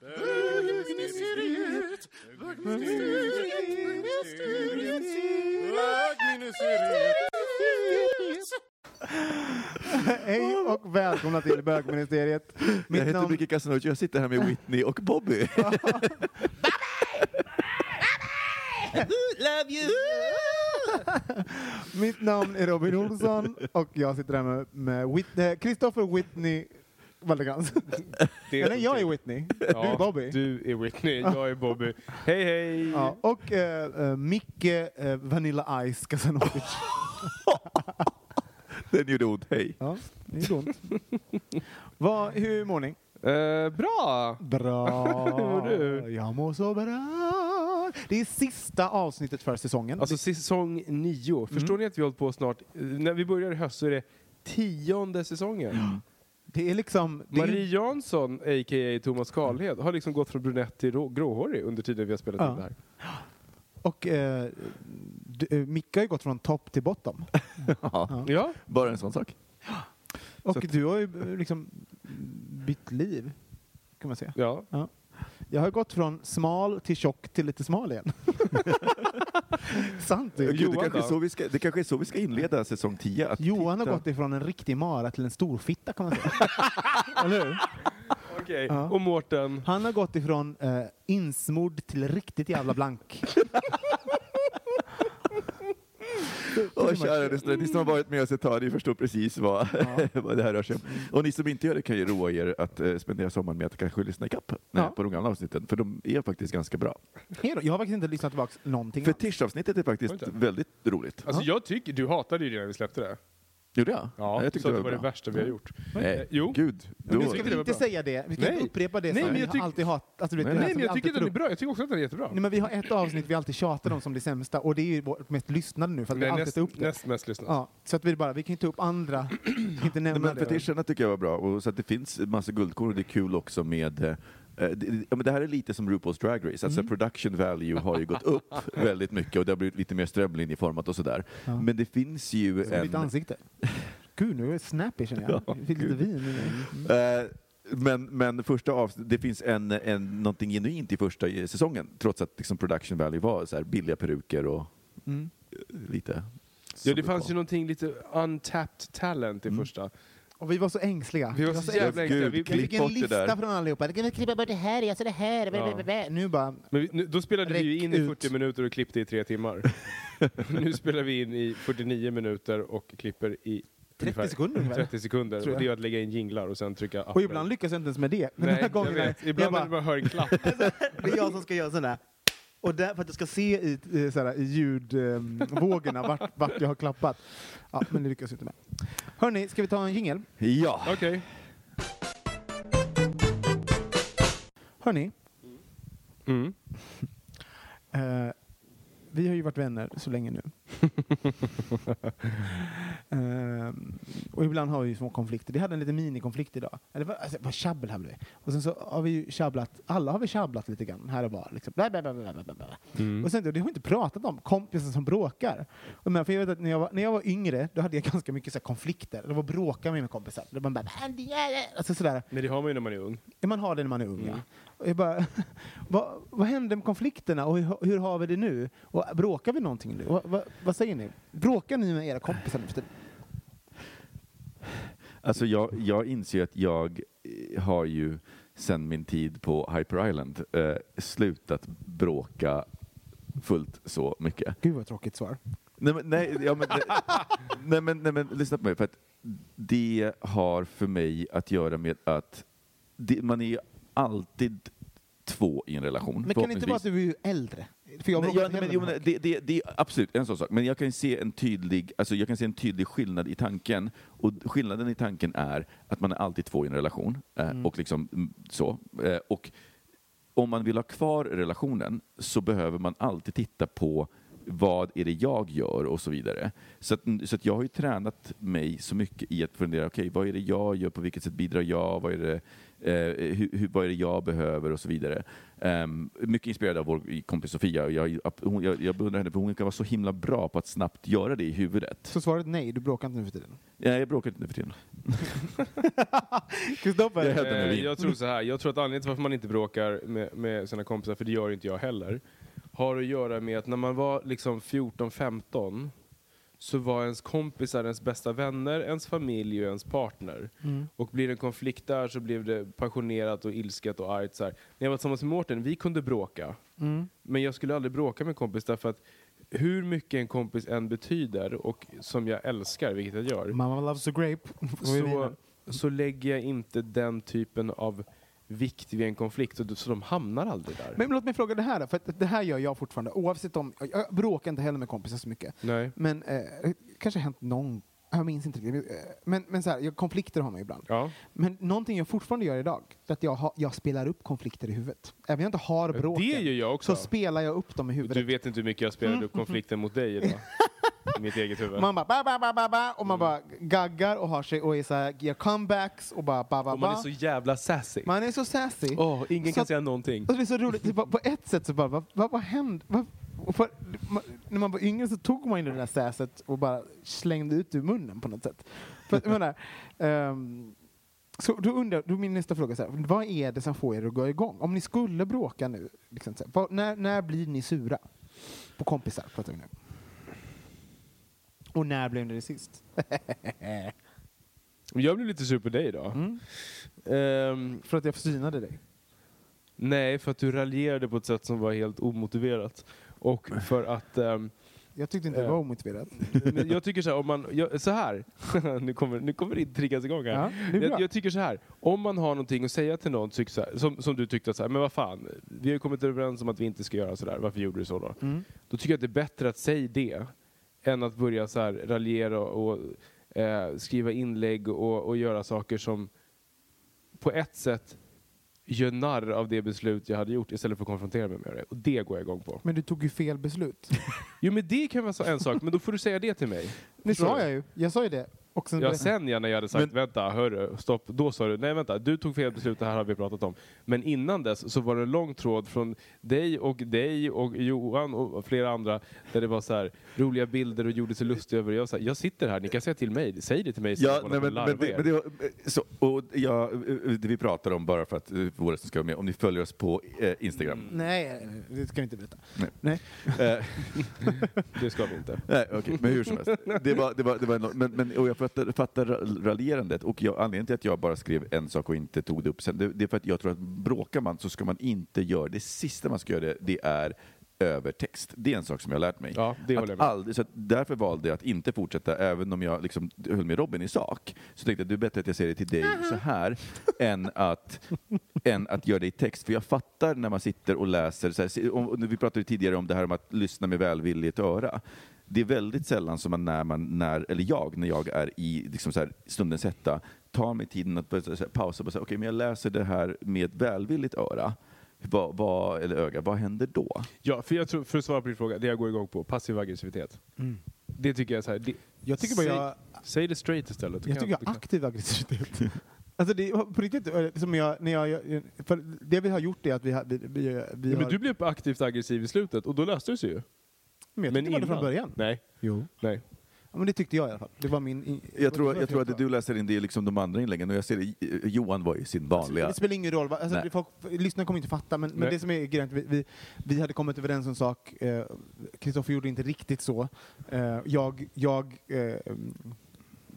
Bögministeriet, bögministeriet, bögministeriet, Hej och välkomna till bögministeriet. Jag heter namn... Micke Casanova, jag sitter här med Whitney och Bobby. Love you! Mitt namn är Robin Olsson och jag sitter här med, Whit- eh, Christopher Whitney Waldegrans. Det Eller jag är Whitney, du är Bobby. Du är Whitney, jag är Bobby. Hej hej! Ja, och eh, eh, Micke eh, Vanilla Ice Casanovic. Den gjorde ont, hej. Ja, det är ont. Vad, hur mår ni? Eh, bra! Bra. Hur mår du? Jag mår så bra. Det är sista avsnittet för säsongen. Alltså säsong nio. Förstår ni att vi har hållit på snart? eh, När vi börjar i höst så är det tionde säsongen. Det är liksom... Det är, Marie Jansson, a.k.a. Thomas Karlhed, har liksom gått från brunett till rå- gråhårig under tiden vi har spelat Ja. in det här. och eh, eh, Micke har ju gått från topp till bottom. Ja. Ja, Bara en sån sak. Och Så att- du har ju eh, liksom bytt liv, kan man säga. ja. Jag har gått från smal till tjock till lite smal igen. Sant det. Gud, det, Johan kanske är så vi ska, det kanske är så vi ska inleda säsong 10. Att Johan har titta- gått ifrån en riktig mara till en storfitta kan man säga. Eller hur? Okej, Ja. och Mårten? Han har gått ifrån eh, insmord till riktigt jävla blank. Åh, kära lyssnare, ni som har varit med oss ett tag, ni förstår precis vad, vad det här rör sig om. Och ni som inte gör det kan ju roa er att eh, spendera sommaren med att kanske lyssna ikapp Ja. eh, på de gamla avsnitten, för de är faktiskt ganska bra. Jag har faktiskt inte lyssnat tillbaka någonting. Fetischavsnittet är faktiskt väldigt roligt. Alltså jag tycker, du hatade ju det när vi släppte det. Gjorde jag? Ja, jag tyckte så att det det var var det bra. värsta vi har gjort. Nej, jo. gud. Men Då, nu ska vi var inte säga det. Vi ska Nej. inte upprepa det Nej, som men vi tyck- alltid hat. Alltså, Nej, det här Nej men vi jag tycker att den är bra, jag tycker också att den är jättebra. Nej, men vi har ett avsnitt vi alltid tjatar om som det sämsta och det är ju vårt mest lyssnade nu för att vi Nej, alltid näst, tar upp det. näst mest lyssnat. Ja, så att vi bara, vi kan ju ta upp andra, vi inte Nej, nämna men det. fetischerna tycker jag var bra, och så att det finns massa guldkorn och det är kul också med eh, det, ja, men det här är lite som RuPaul's Drag Race, alltså production value har ju gått upp väldigt mycket och det har blivit lite mer strömlinjeformat och sådär. Ja. Men det finns ju Som ditt en... ansikte. Gud, nu är jag snappy känner jag. Ja, Jag fick lite gud. vin. Mm. Eh, men, men första avsnitt, det finns en, en, någonting genuint i första säsongen, trots att liksom production value var så här billiga peruker och Mm. eh, lite... Ja, det fanns ju någonting lite untapped talent i Mm. första. Och vi var så ängsliga. Vi var så jävla Gud, ängsliga. Vi, Jag klipp fick en lista från allihopa. Kan vi klippa bort det här, alltså det här. Ja. Nu bara, men vi, nu, då spelade vi in i ut. 40 minuter och klippte i tre timmar. nu spelar vi in i 49 minuter och klipper i 30 ungefär sekunder ungefär. 30 sekunder. Jag. Och det är att lägga in jinglar och sen trycka Och ibland lyckas jag inte ens med det. Den Nej, här gången jag vet. Ibland jag när du bara hör en klapp. det är jag som ska göra sådär. Och där, för att jag ska se i, i, sådär, i ljudvågorna vart, vart jag har klappat. Ja, men det lyckas inte med. Hörni, ska vi ta en jingel? Ja! Okej. Hörni, Mm. eh, vi har ju varit vänner så länge nu. eh, och ibland har vi ju små konflikter. Vi hade en liten minikonflikt idag. Eller vad, alltså, vad tjabbel hade vi. Och sen så har vi ju tjabblat, alla har vi tjabblat lite grann här och var. Liksom. Bla, bla, bla. Mm. Och sen, det har vi inte pratat om, kompisar som bråkar. Och men, för jag vet att när jag, var, när jag var yngre, då hade jag ganska mycket så här, konflikter. Det var bråka med mina kompisar. Det var bara, alltså, sådär. Men det har man ju när man är ung. Ja, Man har det när man är ung, ja. Och jag bara, vad, vad hände med konflikterna och hur, hur har vi det nu? Och bråkar vi någonting nu? Och, vad, vad säger ni? Bråkar ni med era kompisar nu? Alltså jag, jag inser att jag eh, har ju sen min tid på Hyper Island eh, slutat bråka fullt så mycket. Gud vad tråkigt svar. Nej men, nej, ja, men, nej, men, nej men lyssna på mig, för att det har för mig att göra med att det, man är alltid två i en relation. Men kan det inte vara att du är äldre? För jag Nej, ja, nej, men, jo, det, det, det är absolut en sån sak, men jag kan se en tydlig, alltså jag kan se en tydlig skillnad i tanken. Och skillnaden i tanken är att man är alltid två i en relation. Eh, Mm. och liksom mm, så. Eh, och om man vill ha kvar relationen så behöver man alltid titta på vad är det jag gör och så vidare. Så, att, så att jag har ju tränat mig så mycket i att fundera, okej, vad är det jag gör, på vilket sätt bidrar jag, vad är det, eh, hur, hur, vad är det jag behöver och så vidare. Ehm, mycket inspirerad av vår kompis Sofia. Jag, hon, jag, jag beundrar henne för hon kan vara så himla bra på att snabbt göra det i huvudet. Så svaret nej, du bråkar inte nu för tiden? Ja, jag bråkar inte nu för tiden. Kristoffer? Jag Eh, jag tror så här, jag tror att anledningen till varför man inte bråkar med, med sina kompisar, för det gör inte jag heller, har att göra med att när man var liksom 14-15 så var ens kompisar ens bästa vänner, ens familj och ens partner. Mm. Och blir det en konflikt där så blev det passionerat och ilsket och argt. Så här. När jag var tillsammans med Mårten, vi kunde bråka. Mm. Men jag skulle aldrig bråka med en kompis därför att hur mycket en kompis än betyder och som jag älskar, vilket jag gör, Mamma loves a grape. Så, så lägger jag inte den typen av vikt vid en konflikt, och så de hamnar aldrig där. Men låt mig fråga det här då, för det här gör jag fortfarande oavsett om, jag- bråkar inte heller med kompisar så mycket. Nej. Men eh, kanske hänt någon, jag minns inte riktigt. Eh, Men, men så här, jag, konflikter har man ju ibland. Ja. Men någonting jag fortfarande gör idag, det är att jag, har, jag spelar upp konflikter i huvudet. Även om jag inte har bråken, Det gör jag också. så spelar jag upp dem i huvudet. Du vet inte hur mycket jag spelade upp konflikten mot dig idag. I mitt eget huvud. Man bara ba, ba, ba, ba, ba, och man bara gaggar och har sig och är så här, gör comebacks och bara ba, ba, Och man är ba. så jävla sassy. Man är så sassy. Åh, ingen Så kan att- säga någonting. Och det är så roligt, på ett sätt så bara, vad, vad, vad hände? Vad, för, när man var yngre så tog man in det där säset och bara slängde ut ur munnen på något sätt. För menar, ehm, så då undrar då min nästa fråga, så här, vad är det som får er att gå igång? Om ni skulle bråka nu, liksom, så här, vad, när, när blir ni sura? På kompisar pratar vi nu. Och när blev ni det sist? Jag blev lite sur på dig idag. Mm. Ehm, För att jag synade dig? nej, för att du raljerade på ett sätt som var helt omotiverat. Och för att... ehm, Jag tyckte inte det Ja. var omotiverat. jag tycker så här, om man... Jag, så här. nu kommer, nu kommer det triggas igång här. Ja. Jag, jag tycker så här, om man har någonting att säga till någon, här, som, som du tyckte, så här, men vad fan, vi har ju kommit överens om att vi inte ska göra sådär, varför gjorde du så då? Mm. Då tycker jag att det är bättre att säga det, än att börja så här raljera och eh, skriva inlägg och, och göra saker som på ett sätt gör narr av det beslut jag hade gjort istället för att konfrontera mig med det. Och det går jag igång på. Men du tog ju fel beslut. Jo men det kan vara en sak, men då får du säga det till mig. Det Förstår sa jag ju. Jag sa ju det. Och sen Ja, sen ja, när jag hade sagt Men- vänta, hörru, stopp, då sa du nej vänta, du tog fel beslut, det här har vi pratat om. Men innan dess så var det en lång tråd från dig och dig och Johan och flera andra där det var så här roliga bilder och gjorde sig lustig över. Jag, sa, jag sitter här, ni kan säga till mig, säg det till mig. Ja, istället för nej, att men, larva men, det, men det, var- så, och ja, det vi pratar om, bara för att eh, våra som ska vara med, om ni följer oss på eh, Instagram. Nej, det ska du inte berätta. Nej. Nej. Eh, det ska vi inte. Nej, okej, men hur som helst. Det var, det var, det var en, men, men, och jag fattar, fattar ra- raljerandet och jag, anledningen till att jag bara skrev en sak och inte tog det upp sen, det, det är för att jag tror att bråkar man så ska man inte göra, det sista man ska göra det, det är övertext. Det är en sak som jag har lärt mig. Ja, att aldrig, så att därför valde jag att inte fortsätta, även om jag liksom höll med Robin i sak. Så tänkte jag det är bättre att jag säger det till dig så här, än att, än att göra det i text. För jag fattar när man sitter och läser, så här, om- vi pratade tidigare om det här om att lyssna med välvilligt öra. Det är väldigt sällan som man när, man, när eller jag, när jag är i liksom så här, stundens hetta, tar mig tiden att börja så här, pausa och säga, okej, men jag läser det här med ett välvilligt öra. Vad, vad, eller öga, vad händer då? Ja, för jag tror, för att svara på din fråga, det jag går igång på, passiv aggressivitet. Det tycker jag är så här, det, Jag tycker bara säg, jag, säg det straight istället. Jag tycker jag kan- aktiv aggressivitet. Alltså det på riktigt, eh, som jag, när jag, för det vi har gjort är att vi, vi, vi, vi Ja, har... men du blev aktivt aggressiv i slutet och då löste det sig ju. Men jag men tyckte det var det från början. Nej, Jo. nej. Ja, men det tyckte jag i alla fall. Det var min... i- Jag tror, jag tror att det du läser in det är liksom de andra inläggen och jag ser det, Johan var i sin vanliga... Det spelar ingen roll. va? Alltså, Nej. det- folk, lyssnarna kommer inte fatta, men, men Nej. det som är grejen, är att vi, vi, vi hade kommit överens om en sak. eh, Kristoffer gjorde inte riktigt så. Eh, jag jag eh,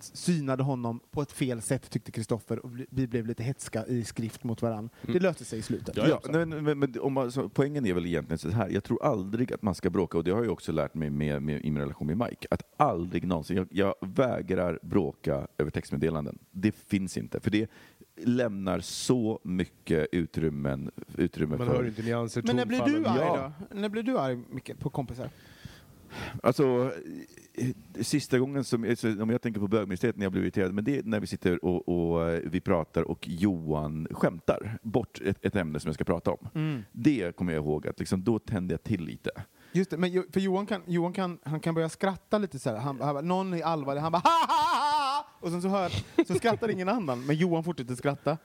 synade honom på ett fel sätt, tyckte Kristoffer. och vi- blev lite hetska i skrift mot varandra. Det löste sig i slutet. Ja, nej, men, men, men om man, så, poängen är väl egentligen så här, jag tror aldrig att man ska bråka, och det har jag också lärt mig med, med, i min relation med Mike, att aldrig någonsin, jag, jag vägrar bråka över textmeddelanden. Det finns inte, för det lämnar så mycket utrymmen, utrymme Man för... hör inte nyanser, Men när blir du arg Ja. då? När blir du arg, Micke, på kompisar? Alltså, sista gången som, alltså, om jag tänker på bögministeriet när jag blev irriterad, men det är när vi sitter och, och vi pratar och Johan skämtar bort ett, ett ämne som jag ska prata om. Det kommer jag ihåg att liksom, då tände jag till lite. Just det, men för Johan kan, Johan kan, han kan börja skratta lite så här. Han, han, någon är allvarlig, han bara ha, ha, ha! Och sen så, hör, så skrattar ingen annan, men Johan fortsätter skratta.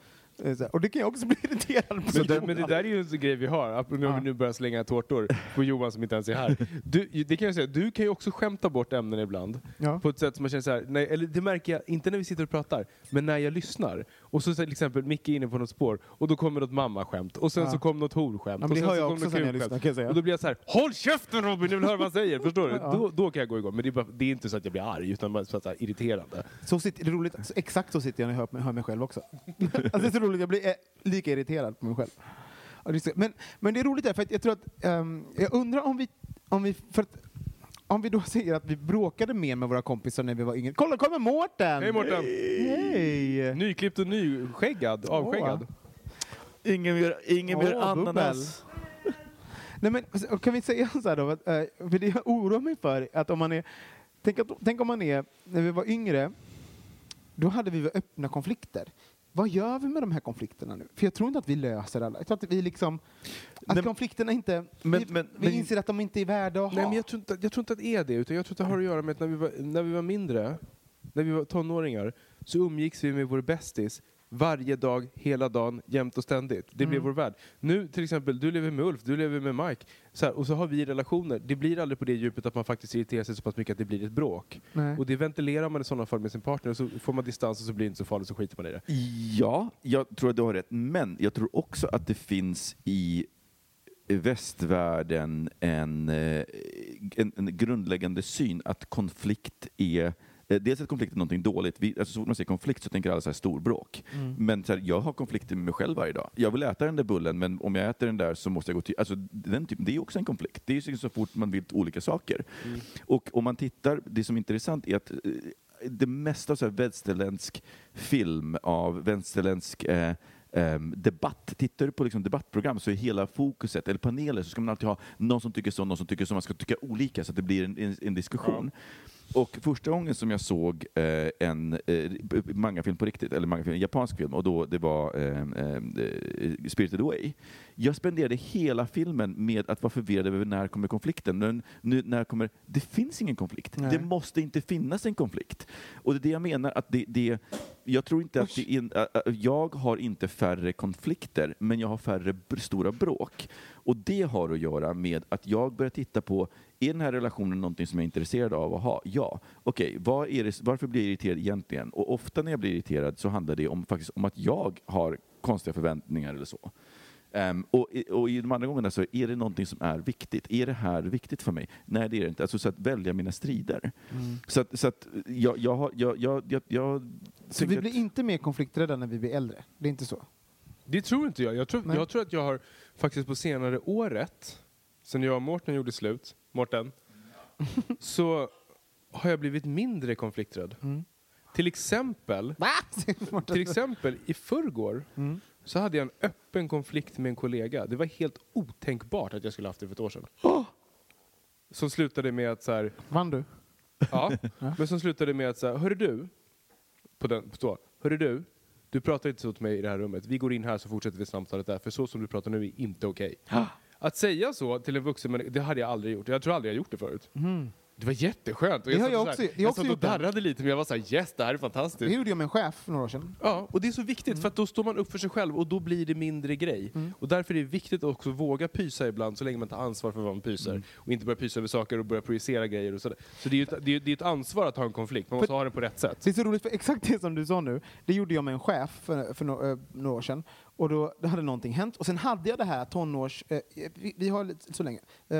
Eh. Och det kan jag också bli irriterad på. Men det, men det där är ju en grej vi har, om vi nu börjar slänga tårtor på Johan som inte ens är här. Du, det kan jag säga, du kan ju också skämta bort ämnen ibland. Ja. På ett sätt som man känner så här, nej, eller det märker jag inte när vi sitter och pratar, men när jag lyssnar. Och så till exempel Micke är inne på något spår och då kommer något mammaskämt och sen Ja. så kommer något horskämt. Ja, men det hör så jag kommer också sen jag lyssnar, kan jag säga. Och då blir jag så här, håll käften Robin, jag vill höra vad han säger. Förstår du? Ja. Då, då kan jag gå igång. Men det är, bara, det är inte så att jag blir arg, utan bara så att här, irriterande. Så sitter, det är roligt, exakt så sitter jag när jag hör, hör mig själv också. alltså det är så roligt, jag blir eh, lika irriterad på mig själv. Men, men det är roligt där, för att jag tror att, ehm, jag undrar om vi, om vi, för att, om vi då säger att vi bråkade mer med våra kompisar när vi var yngre. Kolla, kommer Mårten! Hej Mårten! Hej! Nyklippt och nyskäggad, avskäggad. Ingen mer, ingen mer bubbel. ananas. Nej, men, alltså, kan vi säga så här då, eh, för det jag oroar mig för att om man är, tänk, att, tänk om man är, när vi var yngre, då hade vi öppna konflikter. Vad gör vi med de här konflikterna nu? För jag tror inte att vi löser alla. Jag tror att vi liksom, att Nej, konflikterna inte, men- vi, men- vi men- inser att de inte är värda att ha. Nej, men jag tror, inte, jag tror inte att det är det, utan jag tror att det har att göra med att när vi var, när vi var mindre, när vi var tonåringar, så umgicks vi med vår bästis varje dag, hela dagen, jämt och ständigt. Det blev vår värld. Nu till exempel, du lever med Ulf, du lever med Mike, så här, och så har vi relationer. Det blir aldrig på det djupet att man faktiskt irriterar sig så pass mycket att det blir ett bråk. Nej. Och det ventilerar man i sådana fall med sin partner, och så får man distans och så blir det inte så farligt, så skiter man i det. Ja, jag tror att du har rätt. Men jag tror också att det finns i västvärlden en, eh, en, en grundläggande syn att konflikt är Dels att konflikt är någonting dåligt. Vi, alltså, så fort man säger konflikt så tänker alla så här storbråk. Men så här, jag har konflikter med mig själv varje dag. Jag vill äta den där bullen, men om jag äter den där så måste jag gå till... Alltså, den typ, det är också en konflikt. Det är så fort man vill olika saker. Och om man tittar, det som är intressant är att eh, det mesta av så här västerländsk film, av västerländsk eh, ehm, debatt, tittar du på liksom debattprogram så är hela fokuset, eller paneler, så ska man alltid ha någon som tycker så, någon som tycker så, man ska tycka olika så att det blir en, en, en diskussion. Och första gången som jag såg eh, en eh, mangafilm på riktigt, eller mangafilm, en japansk film, och då det var eh, eh, Spirited Away. Jag spenderade hela filmen med att vara förvirrad över när kommer konflikten. Men nu, när kommer, det finns ingen konflikt. Nej. Det måste inte finnas en konflikt. Och det är det jag menar, att det, det jag tror inte att det ä- jag har inte färre konflikter, men jag har färre stora bråk. Och det har att göra med att jag börjar titta på, är den här relationen någonting som jag är intresserad av att ha? Ja. Okej, det, varför blir jag irriterad egentligen? Och ofta när jag blir irriterad så handlar det om, faktiskt om att jag har konstiga förväntningar eller så. Ehm, och, i- och i de andra gångerna så är det någonting som är viktigt. Är det här viktigt för mig? Nej, det är det inte. Alltså så att välja mina strider. Så att, så att jag, jag, jag, jag, jag, jag Så vi blir att- inte mer konflikträdda när vi blir äldre? Det är inte så? Det tror inte jag. Jag tror, jag tror att jag har faktiskt på senare året, sen jag och Mårten gjorde slut, Mårten, så har jag blivit mindre konflikträdd. Till exempel, till exempel i förrgår så hade jag en öppen konflikt med en kollega. Det var helt otänkbart att jag skulle haft det för ett år sedan. Som slutade med att så här, Vann du? Ja, men som slutade med att säga, hörru du, på den, på så, hörru du, du pratar inte så till mig i det här rummet. Vi går in här så fortsätter vi samtalet där, för så som du pratar nu är inte okej. Att säga så till en vuxen människa, det hade jag aldrig gjort. Jag tror aldrig jag gjort det förut. Det var jätteskönt. Och Det har jag också- här- jag också satt och det. darrade lite, men jag var så här, yes, det här är Det fantastiskt. gjorde jag med en chef för några år sedan. Ja, och det är så viktigt för att då står man upp för sig själv och då blir det mindre grej. Och därför är det viktigt att också våga pysa ibland så länge man tar ansvar för vad man pyser. Och inte börja pysa över saker och börja projicera grejer och sådär. Så det är ju ett, det är, det är ett ansvar att ha en konflikt, man måste För- ha den på rätt sätt. Det är så roligt, för exakt det som du sa nu, det gjorde jag med en chef för, för no, eh, några år sedan. Och då, då hade någonting hänt. Och sen hade jag det här tonårs... Eh, vi, vi har lite så länge. Eh,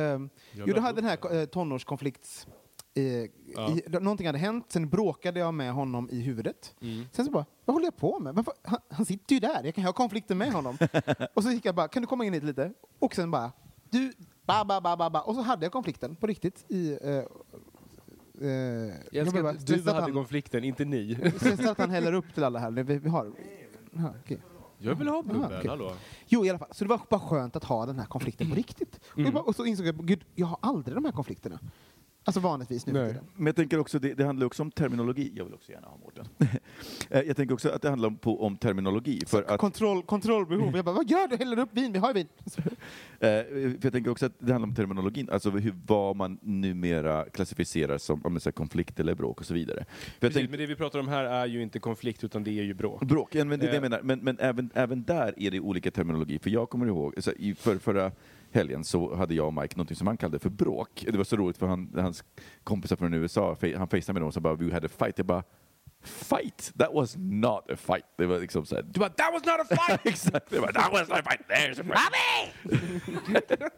jo, då hade den här eh, tonårskonflikts... Eh, Ja. i, då- någonting hade hänt, sen bråkade jag med honom i huvudet. Sen så bara, vad håller jag på med? Varför, han, han sitter ju där, jag kan ha konflikter med honom. och så gick jag bara, kan du komma in hit lite? Och sen bara, du, ba, ba, ba, ba, ba. Och så hade jag konflikten på riktigt i... Eh, eh, Jag älskar att du hade han- konflikten, inte ni. Stressad att han häller upp till alla här. Vi, vi har. Ja, okej. Jag vill ha bubbel, okej. hallå. Jo, i alla fall. Så det var bara skönt att ha den här konflikten på riktigt. Och, jag bara, och så insåg jag, gud, jag har aldrig de här konflikterna. Alltså vanligtvis nu Nej. Men jag tänker också, det, det handlar också om terminologi. Jag vill också gärna ha Mårten. Eh, jag tänker också att det handlar om, på, om terminologi. För att, Kontroll, kontrollbehov. Jag bara, vad gör du? Häller upp vin? Vi har ju vin. eh, för jag tänker också att det handlar om terminologin, alltså hur, vad man numera klassificerar som om det är så här konflikt eller bråk och så vidare. För jag Precis, tänker, men det vi pratar om här är ju inte konflikt, utan det är ju bråk. Bråk, ja, men det är det jag Eh. menar. Men, men även, även där är det olika terminologi. För jag kommer ihåg, så i för, förra helgen så hade jag och Mike något som han kallade för bråk. Det var så roligt för han, hans kompisar från USA, han facetimade med dem och sa bara “We had a fight”. Jag bara Fight? That was not a fight. Det var liksom såhär, du bara “That was not a fight!” Exakt, det var “That was not a fight, there's a fight!”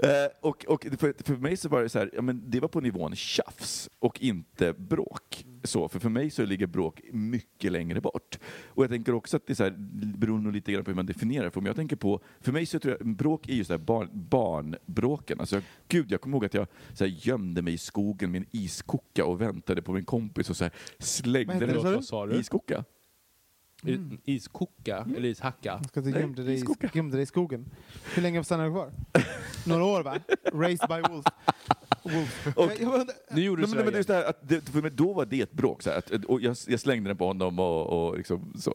Eh, och och för, för mig så var det så här, ja, men det var på nivån tjafs och inte bråk. Så, för för mig så ligger bråk mycket längre bort. Och jag tänker också att det är så här, beror lite grann på hur man definierar. För om jag tänker på, för mig så tror jag bråk är ju så här barn, barnbråken. Alltså, jag, gud, jag kommer ihåg att jag så här, gömde mig i skogen med en iskoka och väntade på min kompis och så här, slängde det, den. Vad sa du? Iskoka. I- Iskoka, eller ishacka. Ska du gömde dig, i- iskoka. gömde dig i skogen. Hur länge stannar du kvar? Några år va? Raised by wolf. wolf. Och- Jag- jag Nu gjorde du men, men det är här att det, för mig, då var det ett bråk. Så här, att, och jag, jag slängde den på honom och, och liksom så.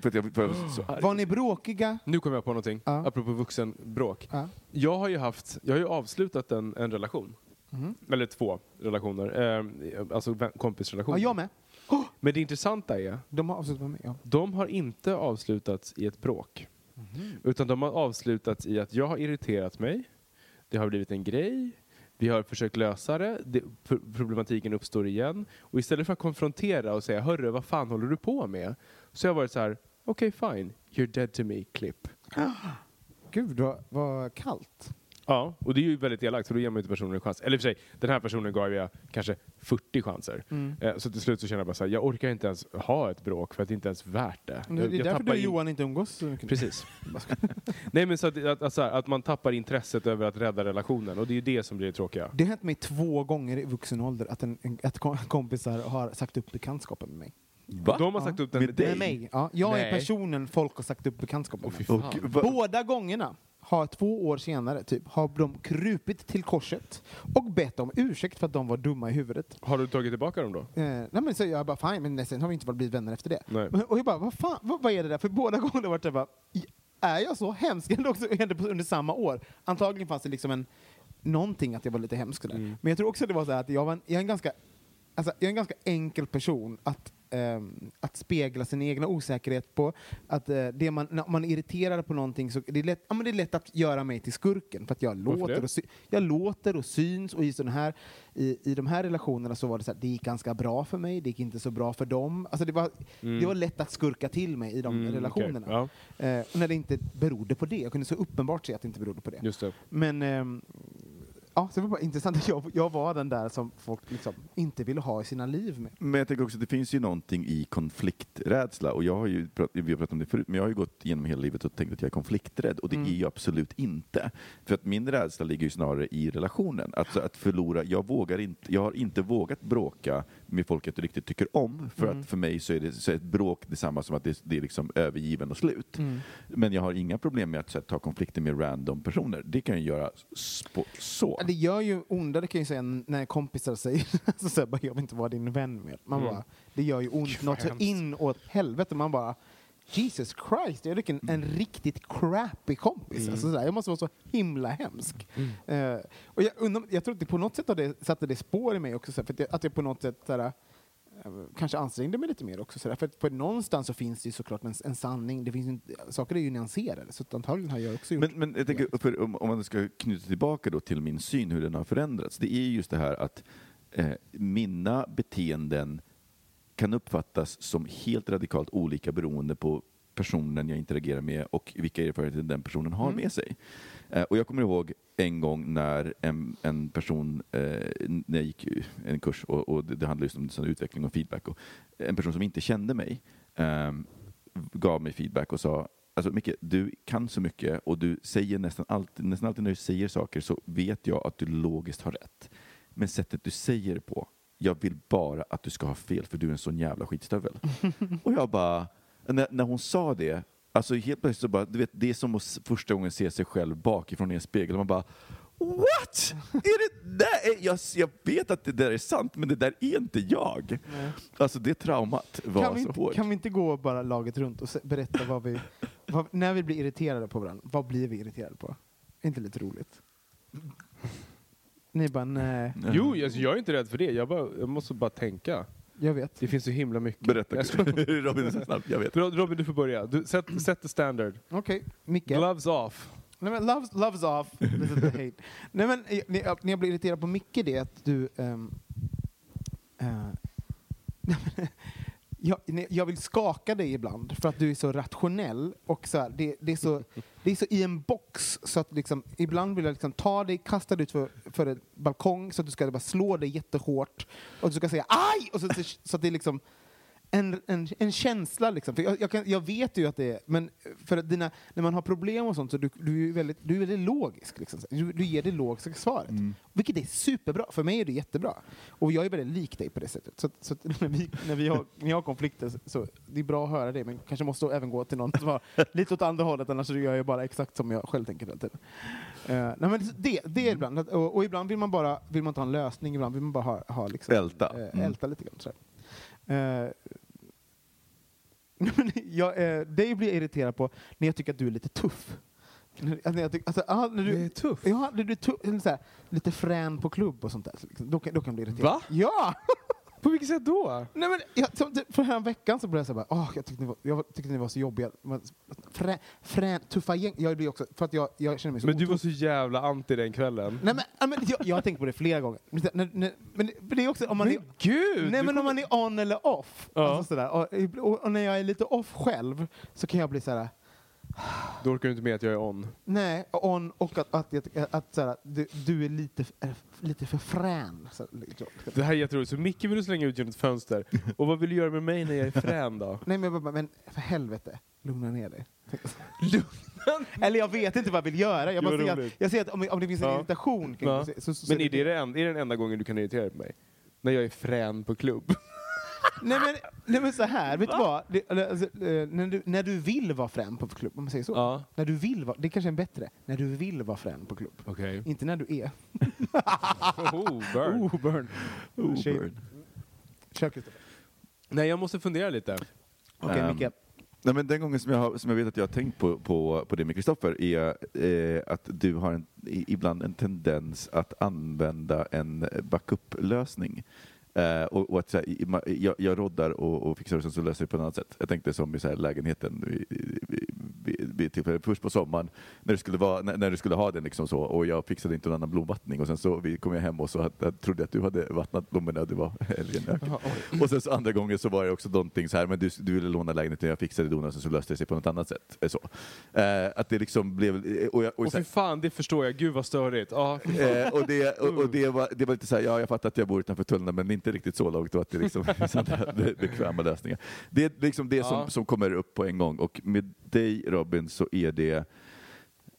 För att jag, för jag var så. Var ni bråkiga? Nu kom jag på någonting, Ja. apropå vuxenbråk. Ja. Jag har ju haft, jag har ju avslutat en, en relation. Mhm. Eller två relationer, eh, alltså kompisrelationer. Ja, jag med. Men det intressanta är, De har avslutat med. Ja. de har inte avslutats i ett bråk. Utan de har avslutats i att jag har irriterat mig, det har blivit en grej, vi har försökt lösa det, det pro- problematiken uppstår igen. Och istället för att konfrontera och säga hörru, vad fan håller du på med? Så har jag varit så här, okej fine, you're dead to me, klipp. Gud, vad, vad kallt. Ja, och det är ju väldigt elakt för då ger man inte personen en chans. Eller i och för sig, den här personen gav jag kanske 40 chanser. Mm. Eh, Så till slut så känner jag bara så här, jag orkar inte ens ha ett bråk för att det inte ens är värt det. Det Jag- är jag därför du och in- Johan inte umgås så mycket. Precis. Nej men så att, att, att, så här, att man tappar intresset över att rädda relationen och det är ju det som blir det tråkiga. Det har hänt mig två gånger i vuxen ålder att, en, en, att kom- kompisar har sagt upp bekantskapen med mig. Va? De har sagt Ja. upp den Med med dig? Med mig? Ja, jag är Nej. personen folk har sagt upp bekantskapen med. va, Båda gångerna har två år senare typ, har de krupit till korset och bett om ursäkt för att de var dumma i huvudet. Har du tagit tillbaka dem då? Eh, nej men så jag bara fine, men sen har vi inte blivit vänner efter det. Nej. Och jag bara, vad fan, vad, vad är det där? För båda gångerna har det bara, "I- är jag så hemsk? Det också hände under samma år. Antagligen fanns det liksom en, någonting att jag var lite hemsk där. Mm. Men jag tror också att det var så här att jag, var en, jag, är en ganska, alltså, jag är en ganska enkel person att, ehm, att spegla sin egna osäkerhet på. Att, eh, det man, när man är irriterad på någonting så det är lätt, ja, men det är lätt att göra mig till skurken. För att jag låter, och sy, jag låter och syns och i, sån här, i, i de här relationerna så var det så här, det gick ganska bra för mig, det gick inte så bra för dem. Alltså det, var, Mm. det var lätt att skurka till mig i de Mm, relationerna. Ja, Eh, när det inte berodde på det. Jag kunde så uppenbart se att det inte berodde på det. just det. Men ehm, ja, så det var bara intressant att jag, jag var den där som folk liksom inte ville ha i sina liv med. Men jag tänker också att det finns ju någonting i konflikträdsla och jag har ju prat, vi har pratat om det förut, men jag har ju gått igenom hela livet och tänkt att jag är konflikträdd och det Mm. är jag absolut inte. För att min rädsla ligger ju snarare i relationen. Alltså att förlora, jag vågar inte, jag har inte vågat bråka med folk jag inte riktigt tycker om för Mm. att för mig så är, det, så är ett bråk detsamma som att det, det är liksom övergiven och slut. Men jag har inga problem med att här, ta konflikter med random personer. Det kan jag göra så. Det gör ju ondare kan jag säga när kompisar säger så här, bara, jag vill inte vara din vän mer. Man Mm. bara, det gör ju ont något så hemskt. in åt helvete. Man bara, Jesus Christ, jag är en, en riktigt crappy kompis. Mm. Alltså, sådär. Jag måste vara så himla hemsk. Eh, och jag, undrar, jag tror att det på något sätt har det, satte det spår i mig också, såhär, för att jag, att jag på något sätt såhär, kanske ansträngde mig lite mer också. För, att, för någonstans så finns det ju såklart en, en sanning, det finns inte, saker är ju nyanserade, så antagligen har jag också gjort Men, men jag tänker, för om, om man ska knyta tillbaka då till min syn, hur den har förändrats. Det är just det här att eh, mina beteenden kan uppfattas som helt radikalt olika beroende på personen jag interagerar med och vilka erfarenheter den personen har Mm. med sig. Eh, och jag kommer ihåg en gång när en, en person, eh, när jag gick en kurs och, och det, handlade just om sån utveckling och feedback, och en person som inte kände mig ehm, gav mig feedback och sa Alltså Micke, du kan så mycket och du säger nästan alltid, nästan alltid när du säger saker så vet jag att du logiskt har rätt. Men sättet du säger det på, jag vill bara att du ska ha fel för du är en sån jävla skitstövel. och jag bara, när, när hon sa det, alltså helt plötsligt så bara, du vet, det är som att första gången se sig själv bakifrån i en spegel. Man bara, What? Är det där? Jag, jag vet att det där är sant, men det där är inte jag. Alltså det traumat var kan, vi så inte, hårt. kan vi inte gå bara laget runt och berätta vad vi, vad, när vi blir irriterade på varandra, vad blir vi irriterade på? Är inte lite roligt? Ni bara, nej, Jo, alltså, jag är inte rädd för det. Jag, bara, jag måste bara tänka. Jag vet. Det finns så himla mycket. Berätta. Robin, så snabbt, jag vet. Robin, du får börja. Du, sätt, sätt the standard. Okej, Micke. Gloves off. Nej men loves, loves off, this is the hate. Nej men eh, när jag, när jag blir irriterad på Micke det är att du... ehm, eh, jag vill skaka dig ibland för att du är så rationell och så här, det, det, är så, det är så i en box så att liksom, ibland vill jag liksom ta dig, kasta dig ut för, för en balkong så att du ska bara slå dig jättehårt och du ska säga aj! Och så, så att det liksom en, en, en känsla liksom. För jag, jag, kan, jag vet ju att det är, men för att dina, när man har problem och sånt så du, du är väldigt, du är väldigt logisk. Liksom. Du, du ger det logiska svaret. Vilket är superbra. För mig är det jättebra. Och jag är väldigt lik dig på det sättet. Så, så när, vi, när, vi har, när jag har konflikter så, så det är bra att höra det, men kanske måste även gå till någon som har lite åt andra hållet, annars gör jag bara exakt som jag själv tänker hela tiden. Eh, nej, men det, det är ibland, att- och, och ibland vill man bara vill man ha en lösning, ibland vill man bara ha, ha liksom, Älta. Mm. älta lite grann. sådär. Jag, eh, dig blir jag irriterad på när jag tycker att du är lite tuff. När, alltså, jag tycker, alltså, ah, när du, Det är tuff. Ja, när du är tuff, så här, lite frän på klubb och sånt där. Liksom, då, kan, då kan jag bli irriterad. Va? Ja! På vilket sätt då? Nej, men, jag, som, för här veckan så började jag säga oh, jag, tyckte ni var, jag tyckte ni var så jobbiga. Men, Frän, frän, tuffa gäng. Jag blir också, för att jag, jag känner mig så Men du var så jävla anti den kvällen. Nej, men, men, jag, jag har tänkt på det flera gånger. Men, när, men det är också om man är, Men gud! Nej men om man är on eller off. Ja. Alltså sådär. Och, och, och när jag är lite off själv så kan jag bli såhär, Då orkar du inte med att jag är on. nej, on och att, att, att, att, såhär, du, du är lite, är lite för frän. Så, liksom. Det här är jätteroligt. Så Micke vill du slänga ut genom ett fönster. Och vad vill du göra med mig när jag är frän då? Nej men, bara, men för helvete, lugna ner dig. Eller jag vet inte vad jag vill göra. Jag, Det bara ser att, jag ser att om, om det finns en Ja. irritation kring Ja. så, så, så Men är det, den, är det den enda gången du kan irritera på mig? När jag är frän på klubb? Nej men, nej men så här, vet du vad? Det, alltså, eh, när, du, när du vill vara frän på klubb, om man säger så. Ja. När du vill vara, det kanske är bättre. När du vill vara frän på klubb. Okej. Inte när du är. Oh, burn. Oh, burn. Oh, burn. Kör Kristoffer. Nej, jag måste fundera lite. Okej, Ehm, Micke. Nej, men den gången som jag, har, som jag vet att jag har tänkt på, på, på det med Kristoffer är eh, att du har en, ibland en tendens att använda en backup-lösning. Eh, och, och att så här, jag, jag roddar och, och fixar det och så löser det på ett annat sätt. Jag tänkte som i så här, lägenheten i, i, vid, tillfälle, först på sommaren när du skulle, vara, när, när du skulle ha den liksom så och jag fixade inte någon annan blomvattning och sen så vi kom jag hem och så hade, jag trodde att du hade vattnat blommorna det var. Och sen så andra gången så var det också någonting så här, men du, du ville låna lägenheten, jag fixade det och sen så löste det sig på något annat sätt. Eh, Så. Eh, att det liksom blev... Och, jag, och Och här, fan, det förstår jag. Gud vad störigt. Fan. Eh, och det, och, och det, var, det var lite så här, ja jag fattar att jag bor utanför tullarna men inte riktigt så långt och att det liksom be- bekväma lösningar. Det är liksom det som, som kommer upp på en gång och med dig Robin så är det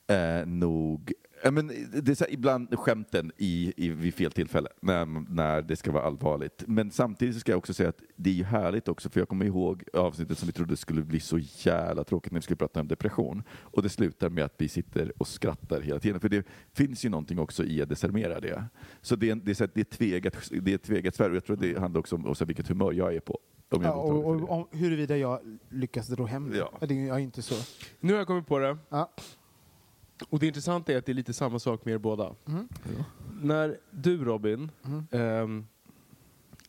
eh, nog Ja, men det är så här, ibland skämten i, i, vid fel tillfälle, när, när det ska vara allvarligt. Men samtidigt så ska jag också säga att det är ju härligt också, för jag kommer ihåg avsnittet som vi trodde skulle bli så jävla tråkigt när vi skulle prata om depression. Och det slutar med att vi sitter och skrattar hela tiden, för det finns ju någonting också i att desarmera det. Så det är, det är, så här, det är tvegat, det är tvegat svärd, och jag tror det handlar också om, också vilket humör jag är på. Om jag Ja, och, och, om, huruvida jag lyckas dra hem det. Ja. Det är inte så. Nu har jag kommit på det. Ja. Och det intressanta är att det är lite samma sak med er båda. Mm. När du Robin Mm. ehm,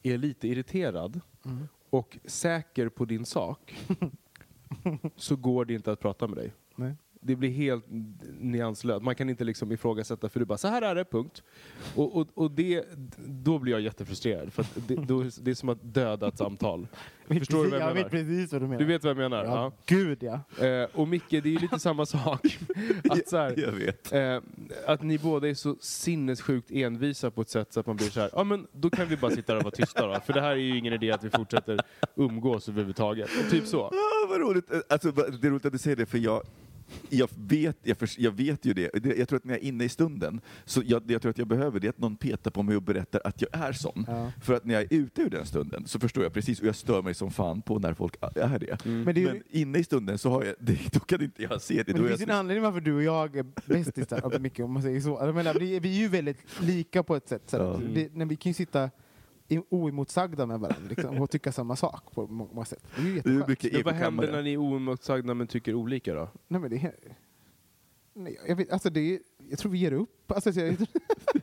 är lite irriterad Mm. och säker på din sak så går det inte att prata med dig. Nej. Det blir helt nyanslöst. Man kan inte liksom ifrågasätta för du bara så här är det, punkt. Och, och, och det, då blir jag jättefrustrerad för att det, då, det är som att döda ett samtal. Förstår du vad jag jag menar? vet precis vad du menar. Du vet vad jag menar? Ja, Ja. gud ja. Eh, och Micke, det är ju lite samma sak. att, så här, Jag vet. eh, att ni båda är så sinnessjukt envisa på ett sätt så att man blir så här, ja men då kan vi bara sitta där och vara tysta då. För det här är ju ingen idé att vi fortsätter umgås överhuvudtaget. Typ så. Ah, vad roligt. Alltså, det är roligt att du säger det, för jag, jag, vet, jag, förs- jag vet ju det. Jag tror att när jag är inne i stunden, så jag, det jag tror att jag behöver det är att någon petar på mig och berättar att jag är sån. Ja. För att när jag är ute ur den stunden så förstår jag precis, och jag stör mig som fan på när folk är det. Men det, är ju, Men inne i stunden så har jag, det, då kan inte jag se det. men det är finns jag en anledning varför du och jag är bästisar, Micke, om man säger så. Jag menar, vi, vi är ju väldigt lika på ett sätt. Så Ja. det, när vi kan ju sitta oemotsagda med varandra liksom, och tycka samma sak på må- många sätt. Det är ju det är mycket Men vad händer när ni är oemotsagda men tycker olika då? Nej, men det är, nej, jag, vet, alltså det jag tror vi ger upp. Alltså, jag,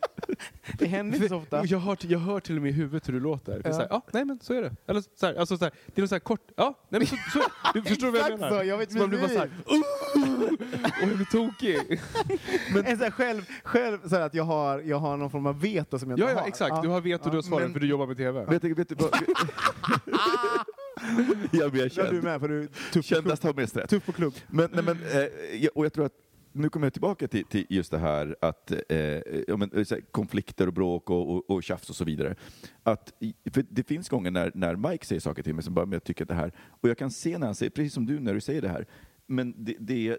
det händer inte så ofta. Jag hör, jag hör till och med i huvudet hur du låter. Ja. så här, ja, nej men så är det. Eller så här, alltså så här, det är något så här kort, ja, nej men så, så du förstår vad jag menar? så, jag vet så man blir bara så här, och jag blir tokig. En så här själv, själv så här att jag har, jag har någon form av veto som jag Ja, inte ja har. exakt, du har veto, du har svaren men- för du jobbar med TV. Vet du, vet du vad? jag blir Ja, du känd. med för du är tuff på Kändast har mest rätt. Tuff på klubb. Men, nej, men, eh, jag, och jag tror att nu kommer jag tillbaka till, till just det här att eh, ja, men, eh, konflikter och bråk och, och, och tjafs och så vidare. Att, för det finns gånger när, när Mike säger saker till mig som bara, men jag tycker att det här, och jag kan se när han säger, precis som du när du säger det här, men det, det,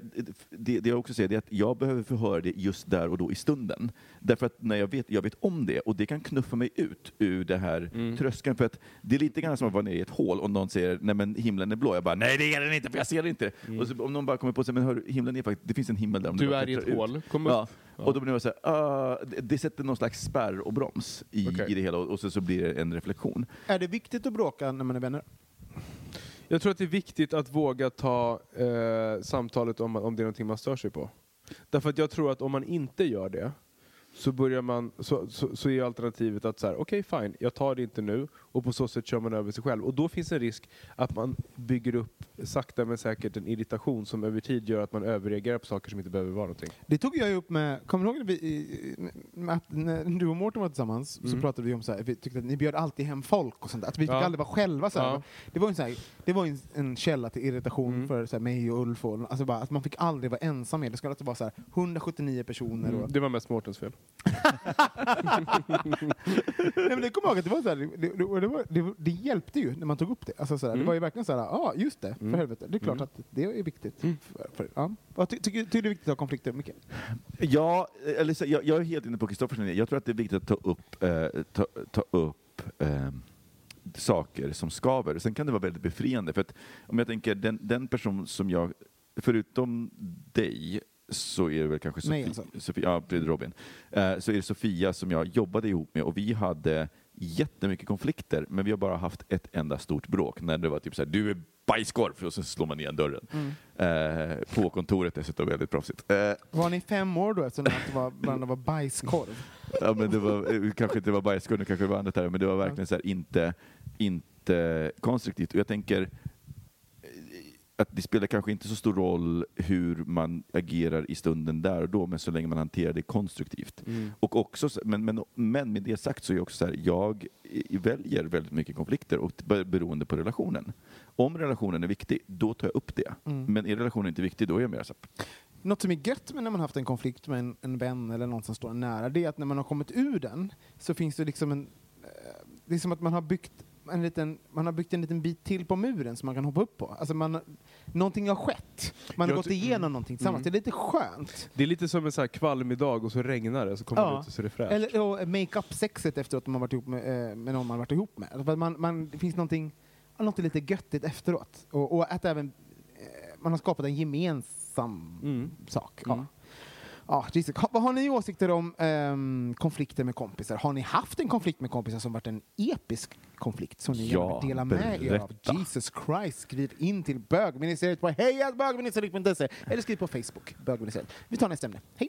det, det jag också säger det är att jag behöver förhöra det just där och då i stunden. Därför att när jag vet, jag vet om det och det kan knuffa mig ut ur det här tröskeln. För att det är lite grann som att vara nere i ett hål och någon säger nej men himlen är blå. Jag bara nej det är den inte för jag ser det inte. Och så, om någon bara kommer på sig men hör, himlen är faktiskt, det finns en himmel där. Om Du är i ett ut." hål, kom Ja. upp. Ja. Och då blir jag så här, ah, det, det sätter någon slags spärr och broms i, Okej. i det hela och, och så, så blir det en reflektion. Är det viktigt att bråka när man är vänner? Jag tror att det är viktigt att våga ta eh, samtalet om, om det är någonting man stör sig på. Därför att jag tror att om man inte gör det så, börjar man, så, så, så är alternativet att så här, okej fine, jag tar det inte nu och på så sätt kör man över sig själv. Och då finns en risk att man bygger upp sakta men säkert en irritation som över tid gör att man överreagerar på saker som inte behöver vara någonting. Det tog jag upp med, kommer du ihåg när, vi, när du och Mårten var tillsammans så Mm. pratade vi om så här, vi tyckte att ni bjöd alltid hem folk och sånt. Att vi fick Ja. aldrig vara själva. Så. Ja. Det var en, så här, det var en, en källa till irritation Mm. för så här, mig och Ulf. Och, alltså bara, att man fick aldrig vara ensam med. Det skulle alltid vara så här, 179 personer. Och, Mm. Det var mest Mårtens fel. Nej, men det kommer jag ihåg att det var så här, det, det, det, var, det, det hjälpte ju när man tog upp det. Alltså, så här, Mm. Det var ju verkligen så här, ja ah, just det, för Mm. helvete. Det är klart Mm. att det är viktigt. Mm. För, för, ja. Vad ty, tycker, tycker du är viktigt att ha konflikter, Micke? Ja, eller så, jag, jag är helt inne på Kristoffers linje. Jag tror att det är viktigt att ta upp, eh, ta, ta upp eh, saker som skaver. Sen kan det vara väldigt befriande. För att om jag tänker den, den person som jag, förutom dig, så är det väl kanske Sofia, alltså. Sofia ja, är Robin, eh, så är det Sofia som jag jobbade ihop med och vi hade jättemycket konflikter, men vi har bara haft ett enda stort bråk när det var typ så här, du är bajskorv, och så slår man igen dörren. Eh, på kontoret dessutom, väldigt proffsigt. Eh, Var ni fem år då eftersom det var, varandra var bajskorv? Ja, men det var, eh, kanske inte var bajskorv, kanske det var annat där, men det var verkligen så här, inte, inte konstruktivt. Och jag tänker att det spelar kanske inte så stor roll hur man agerar i stunden där och då, men så länge man hanterar det konstruktivt. Och också, så- men, men, men med det sagt så är jag också så här, jag väljer väldigt mycket konflikter och be- beroende på relationen. Om relationen är viktig, då tar jag upp det. Men är relationen inte viktig, då är jag mer så här, Något som är gött med när man haft en konflikt med en, en vän eller någon som står nära, det är att när man har kommit ur den så finns det liksom en... eh, Det är som att man har byggt en liten, man har byggt en liten bit till på muren som man kan hoppa upp på. Alltså man, någonting har skett. Man har gått ty- igenom någonting tillsammans. Mm. Det är lite skönt. Det är lite som en så här kvalmig dag och så regnar det så kommer Ja. man ut och så är det fräscht. Eller make-up-sexet efteråt när man varit ihop med, eh, med någon man varit ihop med. Man, man, det finns någonting, någonting lite göttigt efteråt. Och, och att även eh, man har skapat en gemensam Mm. sak. Mm. Ja. Ja, vad har ni åsikter om ehm, konflikter med kompisar? Har ni haft en konflikt med kompisar som varit en episk konflikt som ni Ja, gärna vill dela med er av? berätta. Jesus Christ, skriv in till bögministeriet på hejatbögministeriet.se eller skriv på Facebook, bögministeriet. Vi tar nästa ämne. Hej!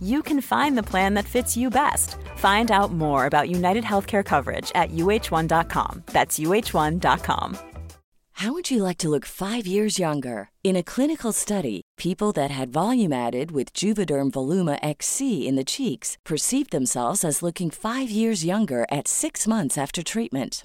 you can find the plan that fits you best. Find out more about United Healthcare coverage at uh1.com. That's uh1.com. How would you like to look five years younger? In a clinical study, people that had volume added with Juvederm Voluma XC in the cheeks perceived themselves as looking five years younger at six months after treatment.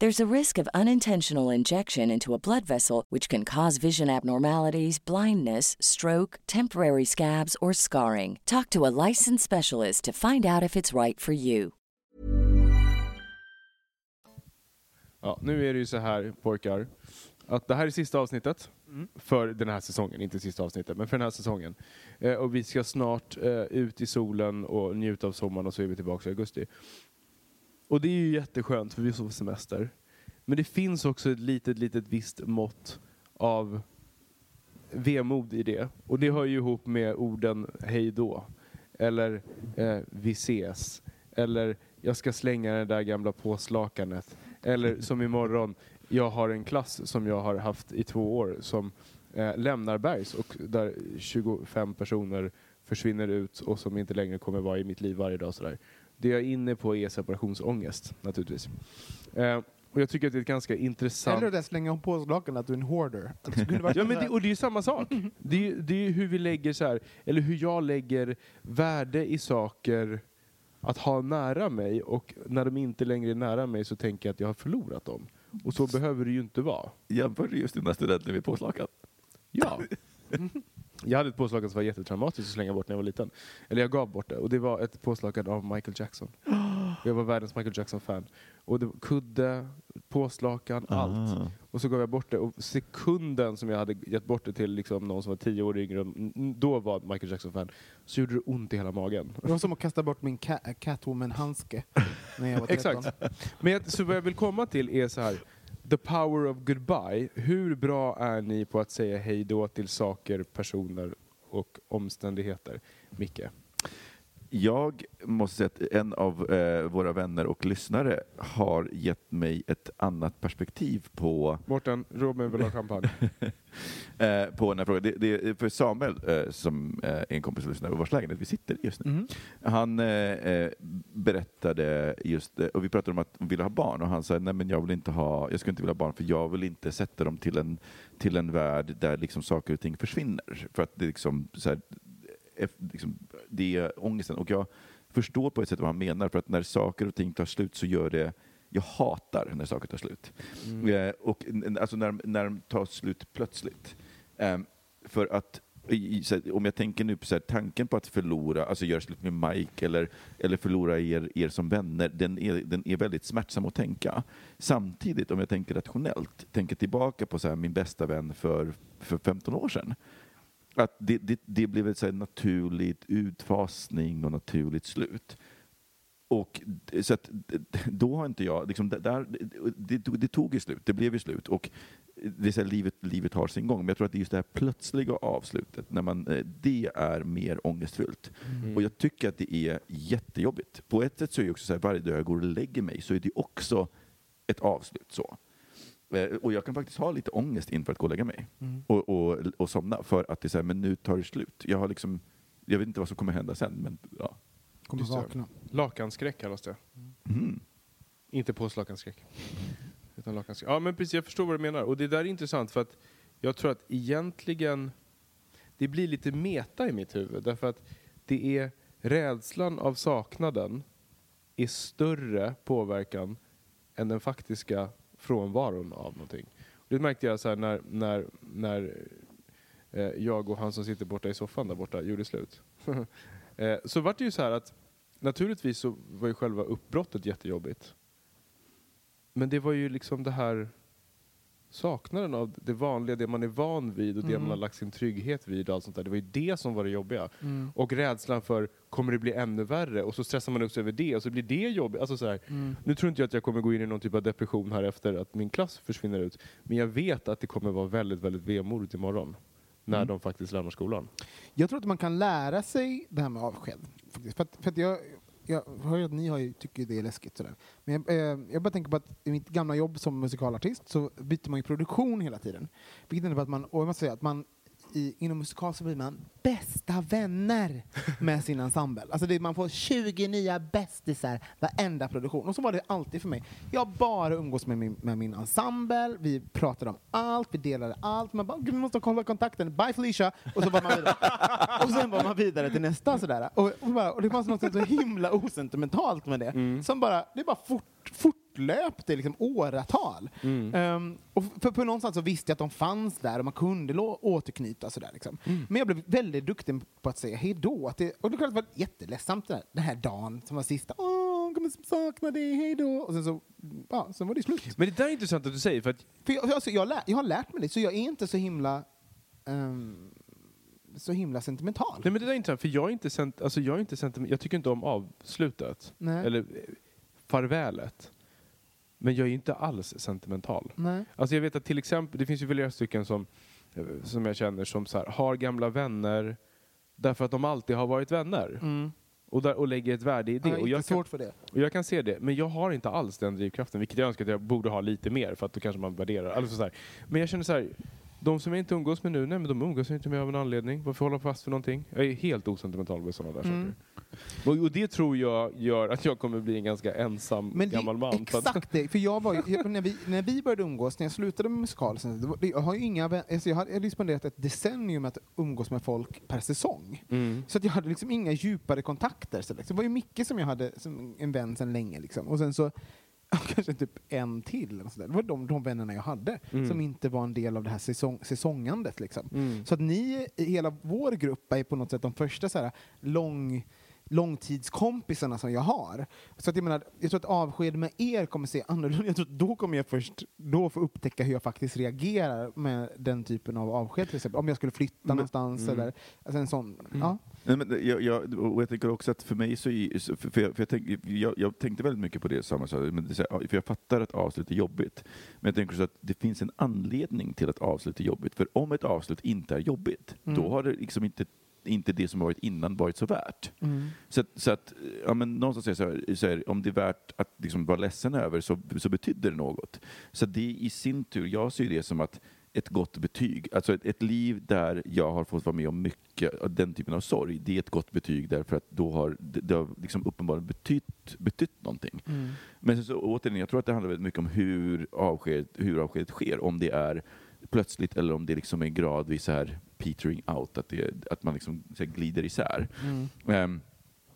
There's a risk of unintentional injection into a blood vessel, which can cause vision abnormalities, blindness, stroke, temporary scabs, or scarring. Talk to a licensed specialist to find out if it's right for you. Ja, nu är det ju så här pojkar, att det här är sista avsnittet Mm. för den här säsongen, inte sista avsnittet, men för den här säsongen. Eh, och vi ska snart eh, ut i solen och njuta av sommaren och så är vi tillbaka i augusti. Och det är ju jätteskönt för vi på semester. Men det finns också ett litet, litet visst mått av vemod i det. Och det hör ju ihop med orden hej då. Eller eh, vi ses. Eller jag ska slänga det där gamla påslakanet. Eller som imorgon, jag har en klass som jag har haft i två år som eh, lämnar Bergs och där 25 personer försvinner ut och som inte längre kommer vara i mitt liv varje dag. Sådär. Det jag är inne på är separationsångest naturligtvis. Eh, och jag tycker att det är ett ganska intressant... Eller det slänga om på lakan att du är en hoarder. Varit Ja, men det, och det är ju samma sak. Det är, det är hur vi lägger så här, eller hur jag lägger värde i saker att ha nära mig och när de inte längre är nära mig så tänker jag att jag har förlorat dem. Och så behöver det ju inte vara. Jämförde just dina studenter med påslakan. Ja. Jag hade ett påslakan som var jättetraumatiskt att slänga bort när jag var liten. Eller jag gav bort det och det var ett påslakan av Michael Jackson. Jag var världens Michael Jackson-fan. Och det var kudde, påslakan, allt. Ah. Och så gav jag bort det och sekunden som jag hade gett bort det till liksom någon som var tio år yngre, då var Michael Jackson-fan, så gjorde det ont i hela magen. Det var som att kasta bort min ca- Catwoman-handske när jag var 13. Exakt. Men jag- så vad jag vill komma till är så här. The power of goodbye. Hur bra är ni på att säga hej då till saker, personer och omständigheter? Micke? Jag måste säga att en av eh, våra vänner och lyssnare har gett mig ett annat perspektiv på, Mårten, Robin vill ha champagne. eh, på den här frågan. Det, det är för Samuel, eh, som eh, är en kompis och lyssnare och vars lägenhet vi sitter i just nu. Mhm. Han eh, eh, berättade just, och vi pratade om att hon ville ha barn och han sa nej men jag vill inte ha, jag skulle inte vilja ha barn för jag vill inte sätta dem till en, till en värld där liksom saker och ting försvinner. För att det är liksom, så här, liksom, det är ångesten. Och jag förstår på ett sätt vad han menar för att när saker och ting tar slut så gör det jag hatar när saker tar slut. Eh, och alltså när, när de tar slut plötsligt. Eh, för att om jag tänker nu på så här, tanken på att förlora, alltså göra slut med Mike eller, eller förlora er, er som vänner, den är, den är väldigt smärtsam att tänka. Samtidigt, om jag tänker rationellt, tänker tillbaka på så här, min bästa vän för, för 15 år sedan. Att det, det, det blev ett så naturligt utfasning och naturligt slut. Och så att, då har inte jag, liksom, där, det, det, tog ju slut, det blev ju slut. Och det är så här, livet, livet har sin gång. Men jag tror att det är just det här plötsliga avslutet, när man, eh, det är mer ångestfullt. Och jag tycker att det är jättejobbigt. På ett sätt så är det också så här, varje dag jag går och lägger mig så är det också ett avslut. så. Eh, Och jag kan faktiskt ha lite ångest inför att gå och lägga mig och, och, och somna för att det är så här, men nu tar det slut. Jag har liksom, jag vet inte vad som kommer hända sen, men ja. Kommer vakna. Lakanskräck kallas det. Mm. Inte påslakanskräck. Utan lakanskräck. Ja men precis, jag förstår vad du menar. Och det där är intressant för att jag tror att egentligen det blir lite meta i mitt huvud. Därför att det är rädslan av saknaden är större påverkan än den faktiska frånvaron av någonting. Det märkte jag så här när, när, när eh, jag och han som sitter borta i soffan där borta gjorde slut. eh, så vart det ju så här att naturligtvis så var ju själva uppbrottet jättejobbigt. Men det var ju liksom det här saknaden av det vanliga, det man är van vid och det man har lagt sin trygghet vid och allt sånt där. Det var ju det som var det jobbiga. Och rädslan för, kommer det bli ännu värre? Och så stressar man upp sig över det och så blir det jobbigt. Alltså så här, Nu tror inte jag att jag kommer gå in i någon typ av depression här efter att min klass försvinner ut. Men jag vet att det kommer vara väldigt, väldigt vemodigt imorgon. När de faktiskt lämnar skolan. Jag tror att man kan lära sig det här med avsked. För att, för att jag, jag hör ju att ni har ju, tycker det är läskigt. Sådär. Men jag, eh, jag bara tänker på att i mitt gamla jobb som musikalartist så byter man ju produktion hela tiden. Vilket innebär att man, och jag måste säga att man i, inom musikal så blir man bästa vänner med sin ensemble. Alltså det, man får 20 nya bästisar varenda produktion. Och så var det alltid för mig. Jag bara umgås med min, med min ensemble, vi pratade om allt, vi delade allt. Man bara, vi måste kolla kontakten, bye Felicia! Och så var man vidare. och sen var man vidare till nästa sådär. Och, och, bara, och det fanns något så himla osentimentalt med det. Som bara, det bara fort, fortlöpte i liksom åratal. Ehm, och för, för någonstans så visste jag att de fanns där och man kunde återknyta sådär liksom. Men jag blev väldigt duktig på att säga hej då. Att det, och det var jätteledsamt det där, den här dagen som var sista. Åh, kommer sakna dig, hej då. Och sen så, ja, sen var det slut. Men det där är intressant att du säger för att För jag, alltså, jag, lär, jag har lärt mig det, så jag är inte så himla ehm, så himla sentimental. Nej men det där är intressant, för jag är inte, sent, alltså jag är inte sentiment, jag tycker inte om avslutet. Nej. Eller eh, farvälet. Men jag är inte alls sentimental. Nej. Alltså jag vet att till exempel, det finns ju flera stycken som, eh, som jag känner som så här, har gamla vänner därför att de alltid har varit vänner. Mm. Och, där, och lägger ett värde i det. Har och, jag kan, det. och jag kan se det, men jag har inte alls den drivkraften. Vilket jag önskar att jag borde ha lite mer, för att då kanske man värderar. Alltså så här. Men jag känner så här, de som jag inte umgås med nu, nej men de umgås jag inte med av en anledning. Varför hålla fast för någonting? Jag är helt osentimental med sådana där Mm. saker. Och, och det tror jag gör att jag kommer bli en ganska ensam Men gammal man. Exakt det, för jag var jag, när, vi, när vi började umgås, när jag slutade med musikal, sen, det var, det, jag har inga alltså jag hade, spenderat ett decennium att umgås med folk per säsong. Mm. Så att jag hade liksom inga djupare kontakter. Så liksom. Det var ju Micke som jag hade som en vän sedan länge. Liksom. Och sen så kanske typ en till. Eller så där. Det var de, de vännerna jag hade Mm. som inte var en del av det här säsong, säsongandet. Liksom. Mm. Så att ni, hela vår grupp, är på något sätt de första så här, lång, långtidskompisarna som jag har. Så att jag menar, jag tror att avsked med er kommer se annorlunda Jag tror att då kommer jag först då få upptäcka hur jag faktiskt reagerar med den typen av avsked. Till exempel. Om jag skulle flytta Men- någonstans mm. eller alltså en sån. Ja. Nej, men jag, jag, och jag tänker också att för mig så, för jag, för jag, tänk, jag, jag tänkte väldigt mycket på det samma sak, men det, för jag fattar att avslut är jobbigt. Men jag tänker så att det finns en anledning till att avslut är jobbigt. För om ett avslut inte är jobbigt, då har det liksom inte inte det som varit innan varit så värt. Så, att- så att, ja, men någonstans det så här, så här, om det är värt att liksom vara ledsen över så, så betyder det något. Så det i sin tur, jag ser det som att ett gott betyg, alltså ett, ett liv där jag har fått vara med om mycket av den typen av sorg, det är ett gott betyg därför att då har det, det har liksom uppenbarligen betytt, betytt någonting. Men så, återigen, jag tror att det handlar väldigt mycket om hur, avsked, hur avskedet sker, om det är plötsligt eller om det liksom är gradvis så här petering out, att, det, att man liksom så här glider isär. Ehm,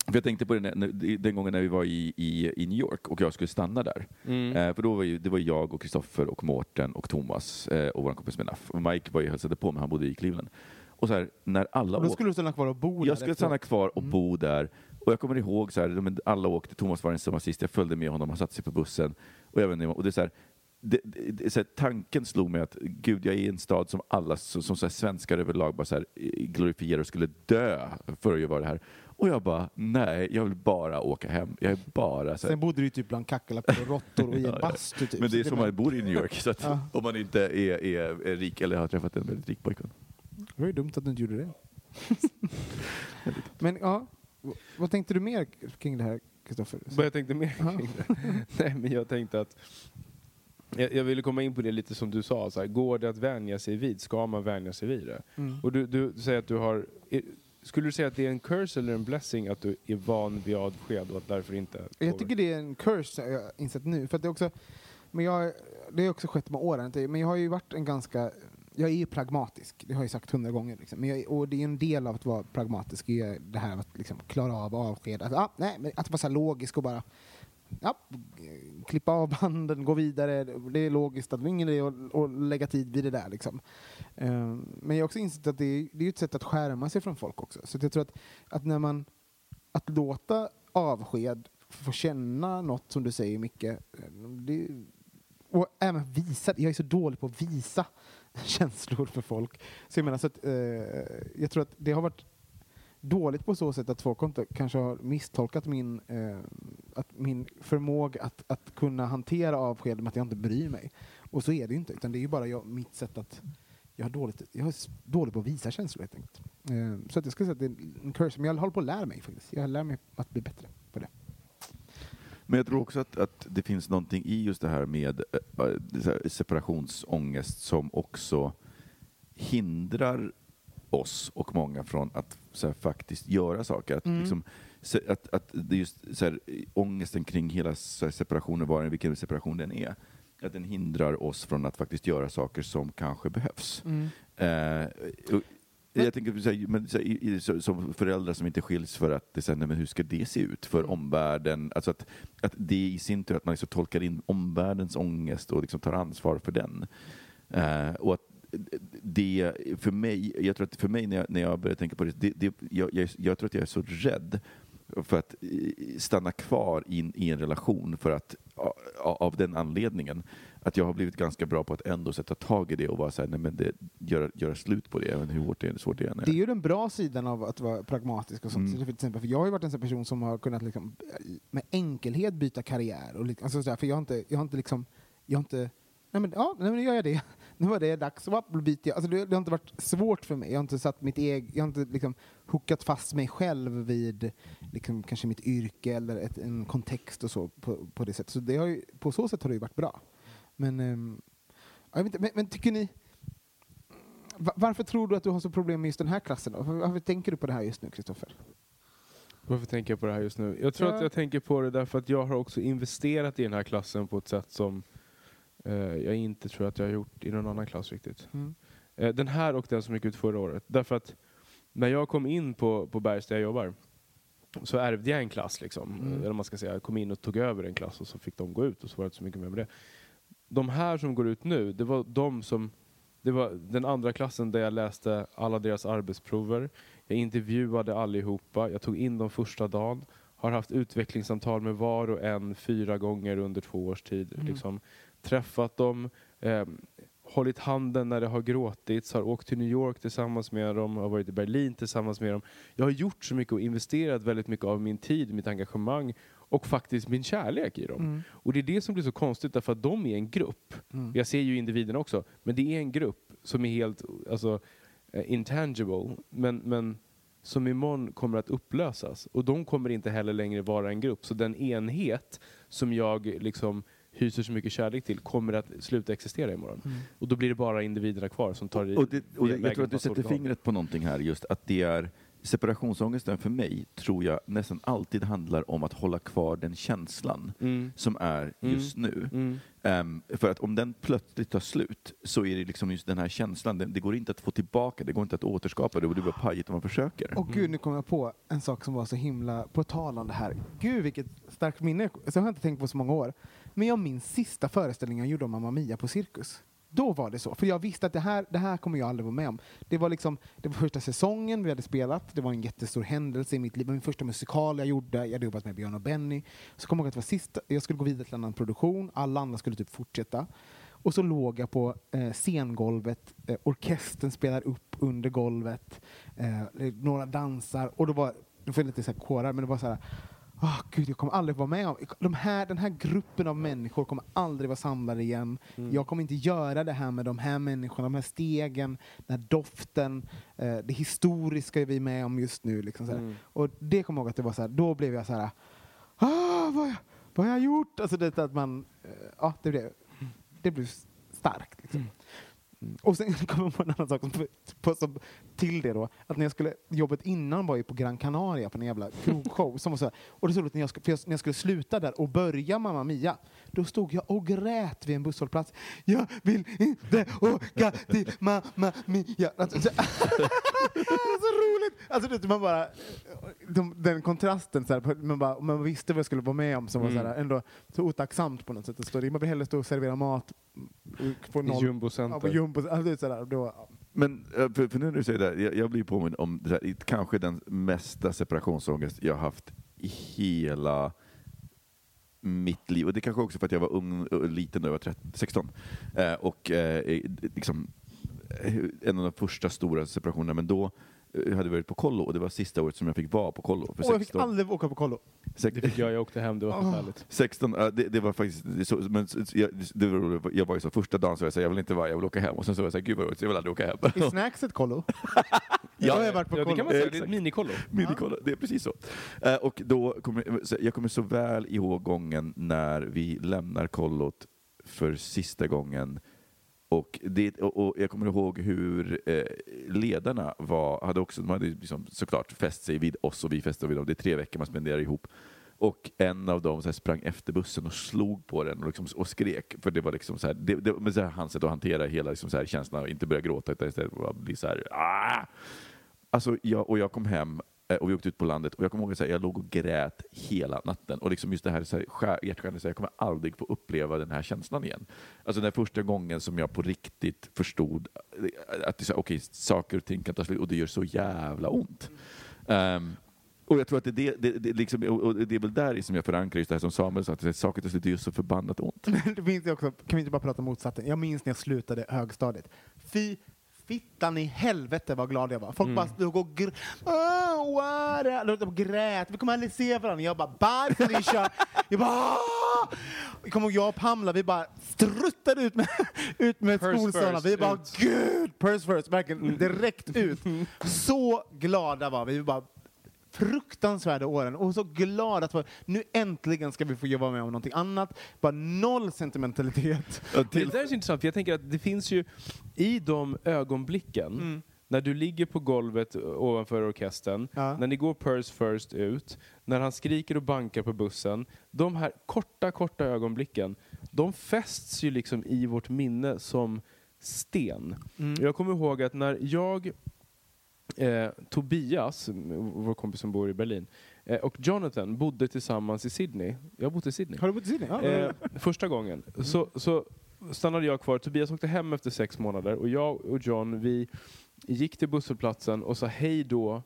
för jag tänkte på det när, den gången när vi var i, i, i New York och jag skulle stanna där. Eh, för då var ju, det var jag och Kristoffer och Mårten och Thomas eh, och vår kompis Menaf. Och Mike var ju hälsade på men han bodde i Cleveland. Och så här, när alla Och då åkte- skulle du stanna kvar och bo där jag skulle efteråt. stanna kvar och bo där. Och jag kommer ihåg så här, alla åkte, Thomas var den som var sist, jag följde med honom, han satte sig på bussen. Och, jag vet inte, och det är så här, det, det, här, tanken slog mig att gud, jag är i en stad som alla som, som så här, svenskar överlag bara så här, glorifierar och skulle dö för att vara det här. Och jag bara, nej, jag vill bara åka hem. Jag är bara så här, Sen bodde du ju typ bland kackerlackor och råttor och i en Ja, bastu typ. Men det är som man bor i New York, så att Ja. om man inte är, är, är rik eller har träffat en väldigt rik pojkvän. Det var ju dumt att du inte gjorde det. Men ja, vad tänkte du mer kring det här, Kristoffer? Vad jag tänkte mer kring det? Nej, men jag tänkte att jag, jag ville komma in på det lite som du sa, så här, går det att vänja sig vid? Ska man vänja sig vid det? Mm. Och du, du säger att du har... är- Skulle du säga att det är en curse eller en blessing att du är van vid avsked och att därför inte... Jag tycker det är en curse, har jag insett nu. För det, är också, men jag, det har också skett med åren. Men jag har ju varit en ganska... Jag är ju pragmatisk, det har jag sagt hundra gånger. Liksom. Men jag, och det är en del av att vara pragmatisk, är det här att liksom klara av avsked. Att, ah, nej, men att vara så logisk och bara ja, klippa av banden, gå vidare. Det är logiskt att det är ingen idé att, att lägga tid vid det där. Liksom. Eh, men jag har också insett att det är, det är ett sätt att skärma sig från folk också. Så jag tror att, att när man att låta avsked få känna något som du säger mycket eh, det, och även visa, jag är så dålig på att visa känslor för folk. Så jag menar så att eh, jag tror att det har varit dåligt på så sätt att folk inte, kanske har misstolkat min, eh, att min förmåga att, att kunna hantera avsked med att jag inte bryr mig. Och så är det ju inte, utan det är ju bara jag, mitt sätt att jag har dåligt, jag är dåligt dålig på att visa känslor helt enkelt. Eh, så att jag skulle säga att det är en curse, men jag håller på att lära mig faktiskt. Jag lär mig att bli bättre på det. Men jag tror också att, att det finns någonting i just det här med äh, separationsångest som också hindrar oss och många från att så här, faktiskt göra saker. Att, Mm. liksom, att, att just så här, ångesten kring hela här, separationen, var vilken separation den är, att den hindrar oss från att faktiskt göra saker som kanske behövs. Eh, och jag tänker så här, men, så, här, så, som föräldrar som inte skiljs för att det, så här, men hur ska det se ut för omvärlden? Alltså att, att det i sin tur, att man liksom tolkar in omvärldens ångest och liksom tar ansvar för den. Eh, och att det för mig, jag tror att för mig när jag, när jag börjar tänka på det, det, det jag, jag, jag tror att jag är så rädd för att eh, stanna kvar in, i en relation för att av den anledningen att jag har blivit ganska bra på att ändå sätta tag i det och bara säga nej men det, göra, göra slut på det, även hur hårt det är, svårt det än är. Det är ju den bra sidan av att vara pragmatisk och sånt. Mm. Så Till exempel, för jag har ju varit en sån person som har kunnat liksom, med enkelhet byta karriär. Och, liksom- alltså, sådär, för jag har inte, jag har inte liksom, jag har inte, nej men, ja, nej, men nu gör jag det. Nu var det dags, då byter jag. Alltså, det, det har inte varit svårt för mig. Jag har inte satt mitt eget, jag har inte liksom hookat fast mig själv vid liksom, kanske mitt yrke eller ett, en kontext och så på, på det sättet. Så det har ju, på så sätt har det ju varit bra. Men, ehm, jag vet inte, men, men tycker ni, Va- Varför tror du att du har så problem med just den här klassen? Då? Varför, tänker du på det här just nu, Kristoffer? Varför tänker jag på det här just nu? Jag tror Ja. att jag tänker på det därför att jag har också investerat i den här klassen på ett sätt som jag inte tror att jag har gjort i någon annan klass riktigt. Eh, den här och den som gick ut förra året. Därför att när jag kom in på, på Bergs där jag jobbar så ärvde jag en klass. Liksom. Mm. Eller man ska säga, jag kom in och tog över en klass och så fick de gå ut och så var det inte så mycket mer med det. De här som går ut nu, det var de som det var den andra klassen där jag läste alla deras arbetsprover. Jag intervjuade allihopa. Jag tog in dem första dagen. Har haft utvecklingssamtal med var och en fyra gånger under två års tid. Mm. Liksom. Träffat dem, eh, hållit handen när det har gråtits, har åkt till New York tillsammans med dem, har varit i Berlin tillsammans med dem. Jag har gjort så mycket och investerat väldigt mycket av min tid, mitt engagemang och faktiskt min kärlek i dem. Mm. Och det är det som blir så konstigt därför att de är en grupp. Mm. Jag ser ju individerna också, men det är en grupp som är helt alltså, eh, intangible, men, men som imorgon kommer att upplösas. Och de kommer inte heller längre vara en grupp. Så den enhet som jag liksom hyser så mycket kärlek till kommer att sluta existera imorgon. Mm. Och då blir det bara individerna kvar som tar i. Och, det, och vägen jag tror att du sätter fingret på någonting här, just att det är separationsångesten för mig, tror jag nästan alltid handlar om att hålla kvar den känslan Mm. som är Mm. just nu. Mm. Ehm, för att om den plötsligt tar slut så är det liksom just den här känslan, det, det går inte att få tillbaka, det går inte att återskapa det och det blir pajigt om man försöker. Och gud, nu kom jag på en sak som var så himla på tal om det här. Gud, vilket starkt minne. Så har jag inte tänkt på så många år. Men jag minns sista föreställningen jag gjorde om Mamma Mia på Cirkus. Då var det så. För jag visste att det här, det här kommer jag aldrig vara med om. Det var liksom, det var första säsongen vi hade spelat. Det var en jättestor händelse i mitt liv. Min första musikal jag gjorde. Jag hade jobbat med Björn och Benny. Så kom jag ihåg att det var sista, jag skulle gå vidare till en annan produktion. Alla andra skulle typ fortsätta. Och så låg jag på eh, scengolvet, eh, orkestern spelar upp under golvet, eh, några dansar och då var det var lite så här kårar, men det var så här Åh gud, jag kommer aldrig vara med om... De här, den här gruppen av människor kommer aldrig vara samlade igen. Jag kommer inte göra det här med de här människorna, de här stegen, den här doften, eh, det historiska är vi med om just nu. Liksom, här. Och det kommer jag ihåg att det var så här, då blev jag så här, ah, vad, har jag- vad har jag gjort? Alltså det att man, eh, ja det blev, det blev starkt. Liksom. Mm. Och sen kommer man på en annan sak som, på, som, till det då, att när jag skulle, jobbet innan var ju på Gran Canaria på en jävla krogshow. som var så här, och det stod att när jag, skulle, för jag, när jag skulle sluta där och börja Mamma Mia, då stod jag och grät vid en busshållplats. Jag vill inte åka till Mamma Mia. Alltså, så, det är så roligt! Alltså, det, man bara, de, den kontrasten, så här, man, bara, man visste vad jag skulle vara med om som var så här, ändå så otacksamt på något sätt. att stå där. Man vill hellre stå och servera mat på I noll- Jumbo Ja, på jumbo. Alltså, det är sådär, då. Men eh, för, för nu när du säger det, här, jag, jag blir påminn om det här, kanske den mesta separationsångest jag har haft i hela mitt liv. Och det kanske också för att jag var ung och liten då, jag var 13, 16. Eh, och eh, liksom, eh, en av de första stora separationerna, men då hade jag varit på kollo och det var sista året som jag fick vara på kollo. För Och jag fick 16, aldrig åka på kollo. Det fick jag, jag åkte hem, det var Åh. förfärligt. 16, ja, det, det var faktiskt, det, så, men, jag, det var, jag var ju så, första dagen så var jag så här, jag vill inte vara, jag vill åka hem. Och sen så var jag så här, gud vad roligt, jag vill aldrig åka hem. Är snacks ett kollo? jag har varit på Ja, det kollo. kan man säga, det är ett Exakt. minikollo. Minikolla, det är precis så. Eh, och då kommer, så jag kommer så väl ihåg gången när vi lämnar kollot för sista gången. Och, det, och, och jag kommer ihåg hur eh, ledarna var, hade också, de hade liksom såklart fäst sig vid oss och vi fäste vid dem. Det är tre veckor man spenderar ihop. Och en av dem så här sprang efter bussen och slog på den och, liksom, och skrek. För det var liksom så här, det, det, men så här, hans sätt att hantera hela liksom så här, känslan och inte börja gråta utan istället bara bli så här, ah! Alltså, jag, och jag kom hem Eh, och vi åkte ut på landet och jag kommer ihåg att jag låg och grät hela natten. Och liksom just det här, så här hjärtskärande, så här, jag kommer aldrig få uppleva den här känslan igen. Alltså den första gången som jag på riktigt förstod eh, att det så här, saker och ting kan ta slut och det gör så jävla ont. Um, och jag tror att det, är det, det, det, liksom, och det är väl där som jag förankrar just det här som Samuel sa, att saker till slut gör så förbannat ont. det minns jag också, kan vi inte bara prata om motsatsen? Jag minns när jag slutade högstadiet. Fy fittan i helvete vad glad jag var. Folk bara stod och gr- oh, och grät. Vi kommer aldrig se varandra. Jag bara, bye Felicia! jag bara, "Ah!" Jag kommer jag och Pamela, vi bara struttade ut med, ut med first, Vi bara, ut. gud! Purse first, verkligen direkt ut. Så glada var vi. vi bara, fruktansvärda åren och så glad att nu äntligen ska vi få vara med om någonting annat. Bara noll sentimentalitet. Det där är så intressant, för jag tänker att det finns ju i de ögonblicken, Mm. när du ligger på golvet ovanför orkestern, Ja. när ni går purse first ut, när han skriker och bankar på bussen, de här korta, korta ögonblicken, de fästs ju liksom i vårt minne som sten. Mm. Jag kommer ihåg att när jag, eh, Tobias, vår kompis som bor i Berlin, eh, och Jonathan bodde tillsammans i Sydney. Jag har bott i Sydney. Har du bott i Sydney? Eh, första gången så, så stannade jag kvar. Tobias åkte hem efter sex månader och jag och John vi gick till busshållplatsen och sa hej då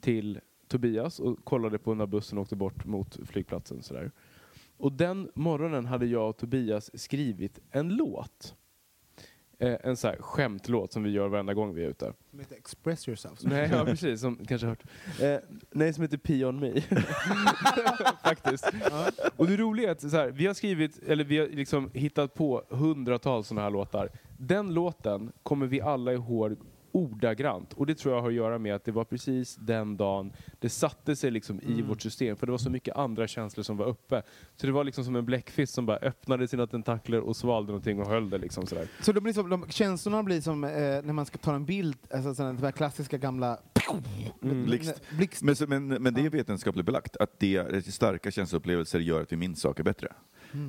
till Tobias och kollade på när bussen åkte bort mot flygplatsen. Sådär. Och den morgonen hade jag och Tobias skrivit en låt. Eh, en så här skämtlåt som vi gör varenda gång vi är ute. Som heter Express yourself. Nej, ja, precis. Som kanske hört. Eh, nej, som heter Pee on me. Faktiskt. Och det roliga är att så här, vi har skrivit, eller vi har liksom hittat på hundratals sådana här låtar. Den låten kommer vi alla ihåg ordagrant. Och det tror jag har att göra med att det var precis den dagen det satte sig liksom i vårt system. För det var så mycket andra känslor som var uppe. Så det var liksom som en bläckfisk som bara öppnade sina tentakler och svalde någonting och höll det liksom sådär. Så de blir som, de, känslorna blir som eh, när man ska ta en bild, alltså sådana här klassiska gamla... Blixt. Blixt. Men, men, men det är vetenskapligt belagt att det, starka känsloupplevelser gör att vi minns saker bättre.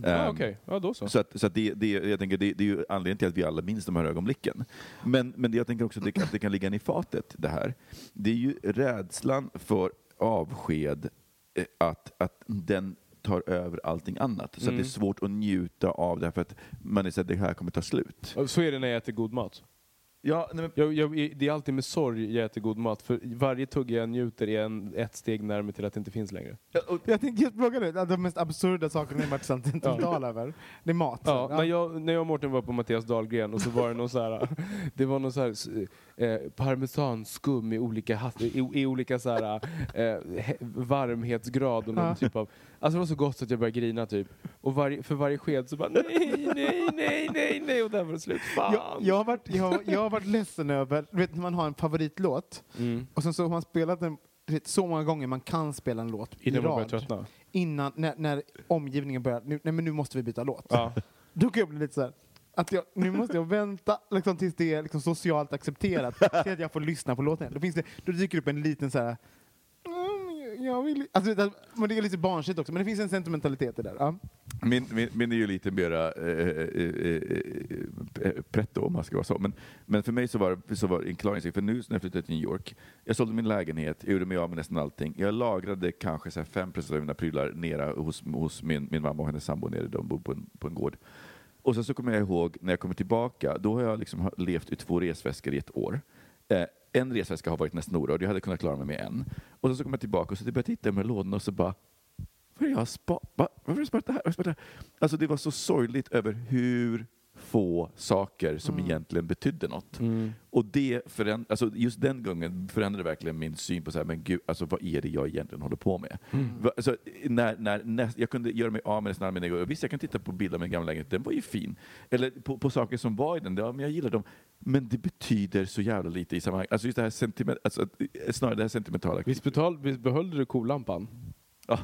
Ja, Ehm, Okej, ja då så. Så, att, så att det, det, jag tänker, det, det är ju anledningen till att vi alla minns de här ögonblicken. Men, men det jag tänker också att det, att det kan ligga i fatet, det här. Det är ju rädslan för avsked, eh, att, att den tar över allting annat. Så att Mm. det är svårt att njuta av det här för att man är så att det här kommer ta slut. Så är det när jag äter god mat. Ja, nej, men, Jag, jag, det är alltid med sorg jag äter god mat, för varje tugga jag njuter är en, ett steg närmare till att det inte finns längre. Jag tänkte just fråga dig, de mest absurda sakerna ni varit sentimentala över. Det är mat. Ja, När, jag, när jag och Mårten var på Mattias Dahlgren och så var det någon så här, det var någon så här eh, parmesanskum i olika, i, i olika så här, eh, he- varmhetsgrad och någon Ja. typ av, alltså det var så gott så att jag började grina typ. Och varje, för varje sked så bara nej, nej, nej, nej, nej och där var det slut. Fan! Jag, jag, har varit, jag, jag har varit ledsen över, du vet när man har en favoritlåt Mm. och sen så har man spelat den vet, så många gånger man kan spela en låt Innan i man börjar rad. tröttna. Innan, när, när omgivningen börjar, nu, nej men nu måste vi byta låt. Ja. Då kan jag bli lite så här, att jag, nu måste jag vänta liksom, tills det är liksom, socialt accepterat, till att jag får lyssna på låten. Då, finns det, då dyker det upp en liten så här. Jag- vill, alltså, det, men det är lite barnsligt också, men det finns en sentimentalitet i det där. Ja. Min, min, min är ju lite mera eh, eh, eh, eh, eh pretto om man ska vara så. Men, men för mig så var, det- så var det en klargöring. För nu när jag flyttade till New York, jag sålde min lägenhet, jag gjorde mig av med nästan allting. Jag lagrade kanske så här 5% av mina prylar nere hos, hos min, min mamma och hennes sambo nere, de bor på en, på en gård. Och sen så kommer jag ihåg när jag kommer tillbaka, då har jag liksom levt i två resväskor i ett år. Eh, en resväska har varit nästan orörd, jag hade kunnat klara mig med en. Och så kommer jag tillbaka och så börjar jag titta här lådorna och så bara vad jag spa- va? Varför har jag sparat det här? Jag sparat det här? Alltså det var så sorgligt över hur få saker som egentligen betydde något. Mm. Och det föränd- alltså just den gången förändrade verkligen min syn på så här, men gud, alltså vad är det jag egentligen håller på med? Va- Alltså, när, när, när, jag kunde göra mig av med nästan mina grejer. Visst, jag kan titta på bilder av min gamla lägenhet, den var ju fin. Eller på, på saker som var i den, ja, men jag gillar dem. Men det betyder så jävla lite i sammanhanget. Alltså just det här sentiment, alltså, snarare det här sentimentala. Visst, betal, visst behöll du kolampan? Ja.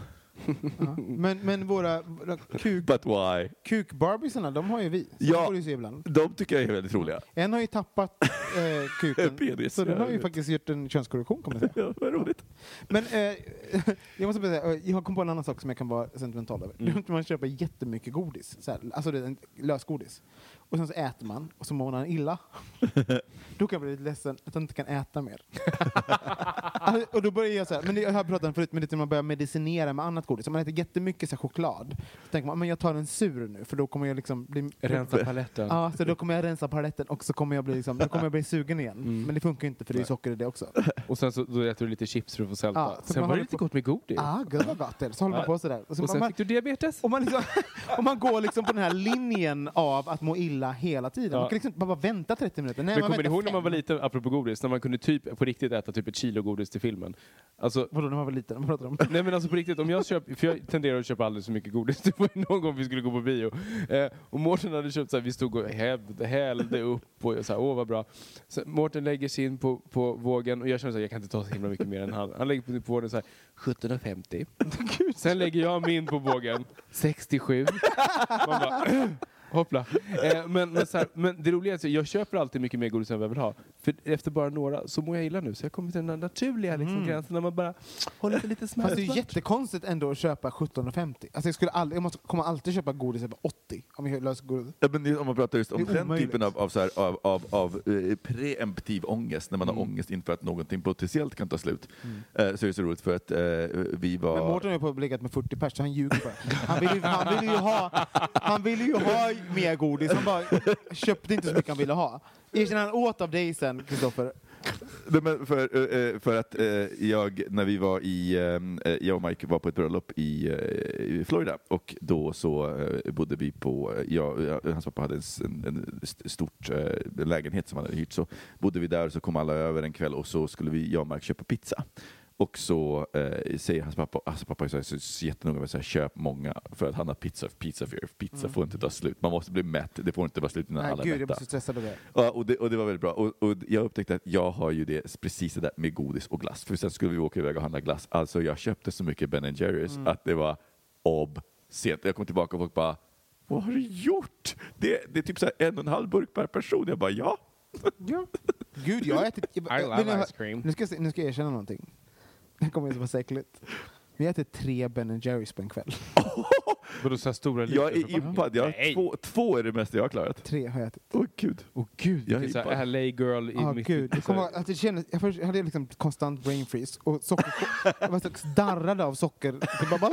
Men, men våra, våra kuk, But why? kuk-barbiesarna, de har ju vi. Så Ja. de får du se ibland. De tycker jag är väldigt roliga. En har ju tappat eh, kuken, Penis, så den ja, har ju vet. faktiskt gjort en könskorrektion kan man säga. Ja, vad roligt. Men eh, jag måste bara säga, eh, jag kom på en annan sak som jag kan vara sentimental över. Mm. Man köper jättemycket godis, så här, alltså det är en lösgodis. Och sen så äter man och så mår man illa. då kan jag bli lite ledsen att jag inte kan äta mer. alltså, och då börjar jag så här, men det, jag har pratat om förut, men det är när man börjar medicinera med annat godis. Om man äter jättemycket så här, choklad, så tänker man men jag tar en sur nu för då kommer jag liksom bli... Rensa paletten. Ja, så då kommer jag rensa paletten och så kommer jag bli, liksom, då kommer jag bli sugen igen. Mm. Men det funkar ju inte för det är socker i det också. Och sen så då äter du lite chips för att få sälta. Ja, så sen man var det lite på- gott med godis. Ah, gud vad gott det är. Så håller man Ja. på sådär. Och så och sen man, fick du diabetes. och man, liksom, och man går liksom på den här linjen av att må illa hela tiden. Ja. Man kan liksom bara vänta 30 minuter. Nej, Men kommer ni ihåg när man var liten, apropå godis, när man kunde typ på riktigt äta typ ett kilo godis till filmen? Alltså, Vadå när man var liten? Vad pratar om? nej men alltså på riktigt, om jag köper, för jag tenderar att köpa alldeles för mycket godis, det var någon gång vi skulle gå på bio. Eh, och Mårten hade köpt så här, vi stod och hävde, hällde upp och så här, åh vad bra. Så Mårten lägger sin på, på vågen och jag känner så här, jag kan inte ta så himla mycket mer än han. Han lägger på, på vågen så här, 17,50. Sen lägger jag min på vågen, 67. Man bara, Hoppla. Eh, men, men, så här, men det roliga är att jag köper alltid mycket mer godis än vad jag vill ha. För efter bara några så mår jag illa nu. Så jag kommer till den där naturliga liksom, Mm. gränsen när man bara håller sig lite Fast det är ju smärtsamt. jättekonstigt ändå att köpa 17,50. Alltså jag, skulle aldrig, jag måste, kommer alltid köpa godis över 80 om jag löser godis. Ja, men det- om man pratar just om den omöjligt. typen av, av, så här, av, av, av eh, preemptiv ångest, när man Mm. har ångest inför att någonting potentiellt kan ta slut, eh, så är det så roligt för att eh, vi var... Men Mårten har ju på legat med 40 pers så han ljuger bara. Han ville ju, han ville ju, ha, han ville ju ha mer godis, han bara köpte inte så mycket han ville ha. Erkänn han åt av dig sen, Kristoffer. Nej, men för, eh, eh, för att eh, jag, när vi var i, jag och Mike var på ett bröllop i, i Florida och då så bodde vi på, jag, hans pappa hade en, en, en stort lägenhet som han hade hyrt, så bodde vi där och så kom alla över en kväll och så skulle vi, jag och Mike köpa pizza. Och så eh, säger hans pappa, alltså pappa är så, så, så jättenoga med att köp många för att han har pizza, pizza fear. Pizza får inte ta slut. Man måste bli mätt, det får inte vara slut innan Nej, alla är gud, jag mätta. blir så stressad av det. Ja, och det, och det var väldigt bra. Och, och jag upptäckte att jag har ju det precis det där med godis och glass. För sen skulle vi åka iväg och handla glass. Alltså jag köpte så mycket Ben Jerrys att det var obscent. Jag kom tillbaka och folk bara Vad har du gjort? Det, det är typ så här en och en halv burk per person. Jag bara ja. Ja. Gud, jag har ätit... Jag, I love ha- ice cream. Nu ska, jag, nu ska jag erkänna någonting. Det kommer inte vara så äckligt. Men jag äter tre Ben Jerrys på en kväll. Vadå så här stora Jag liter? är impad. Jag har Nej. två, två är det mesta jag har klarat. Tre har jag ätit. Åh gud. Åh gud, Jag är så impad. här LA girl i Ja, mitt gud. Jag, kommer, ihåg att det kändes, jag, först, jag hade liksom konstant brain freeze och socker, jag var så darrade av socker. Det bara,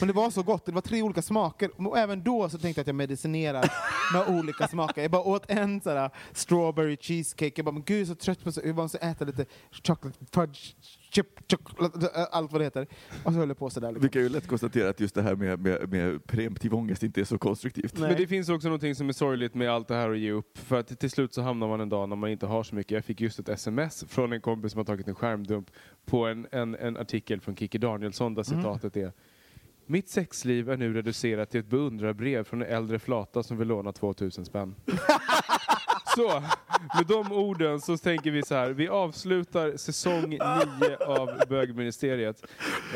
Men det var så gott, det var tre olika smaker. Och även då så tänkte jag att jag medicinerar med olika smaker. Jag bara åt en sådär strawberry cheesecake, jag bara men gud jag är så trött på så, jag måste äta lite chocolate fudge chip, chocolate, allt vad det heter. Och så höll jag på sådär. Vi Liksom. kan ju lätt konstatera att just det här med, med, med preemptiv ångest inte är så konstruktivt. Nej. Men det finns också någonting som är sorgligt med allt det här att ge upp. För att till slut så hamnar man en dag när man inte har så mycket. Jag fick just ett sms från en kompis som har tagit en skärmdump på en, en, en artikel från Kikki Danielsson där citatet är mitt sexliv är nu reducerat till ett beundrarbrev från en äldre flata som vill låna 2000 spänn. så, med de orden så tänker vi så här. Vi avslutar säsong 9 av bögministeriet.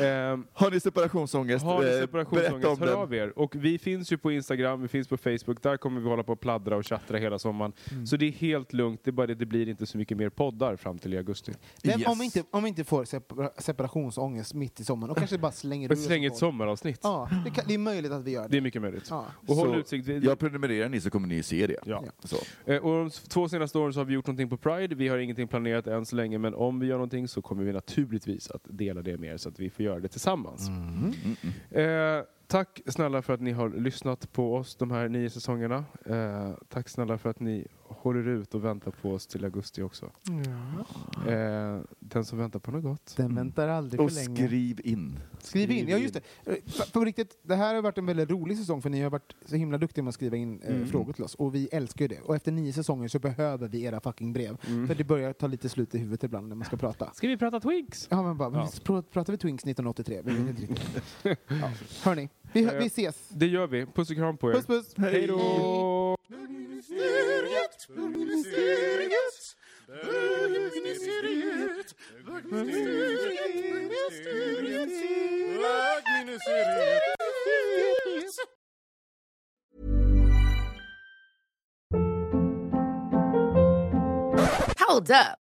Ehm, Har ni separationsångest? har ni eh, separationsångest, om hör den. av er. Och vi finns ju på Instagram, vi finns på Facebook. Där kommer vi hålla på och pladdra och tjattra hela sommaren. Mm. Så det är helt lugnt. Det är bara det, det blir inte så mycket mer poddar fram till i augusti. Men Yes. om, vi inte, om vi inte får separa, separationsångest mitt i sommaren, och kanske bara slänger ur släng ett sommaravsnitt. Ja, det, kan, det är möjligt att vi gör Det det. är mycket möjligt. Ja. Och håll utsikt. Jag prenumererar ni så kommer ni se det. Ja. Så. Eh, Och två senaste åren så har vi gjort någonting på Pride. Vi har ingenting planerat än så länge, men om vi gör någonting så kommer vi naturligtvis att dela det med er så att vi får göra det tillsammans. Mm, Eh, tack snälla för att ni har lyssnat på oss de här nio säsongerna. Eh, tack snälla för att ni håller ut och väntar på oss till augusti också. Eh, den som väntar på något gott. Den väntar aldrig Och för länge. skriv in. Skriv in, ja just det. Eh, På, på riktigt, det här har varit en väldigt rolig säsong för ni har varit så himla duktiga med att skriva in eh, Mm. frågor till oss och vi älskar ju det. Och efter nio säsonger så behöver vi era fucking brev. Mm. För det börjar ta lite slut i huvudet ibland när man ska prata. Ska vi prata Twinks? Ja men bara, Ja. pr- pratar vi Twinks 1983? Vi vet inte riktigt. ja. Hörni, vi, hö- vi ses. Det gör vi. Puss och kram på er. Puss puss! Hej då! Bögministeriet, bögministeriet, bögministeriet, bögministeriet, bögministeriet. Hold up.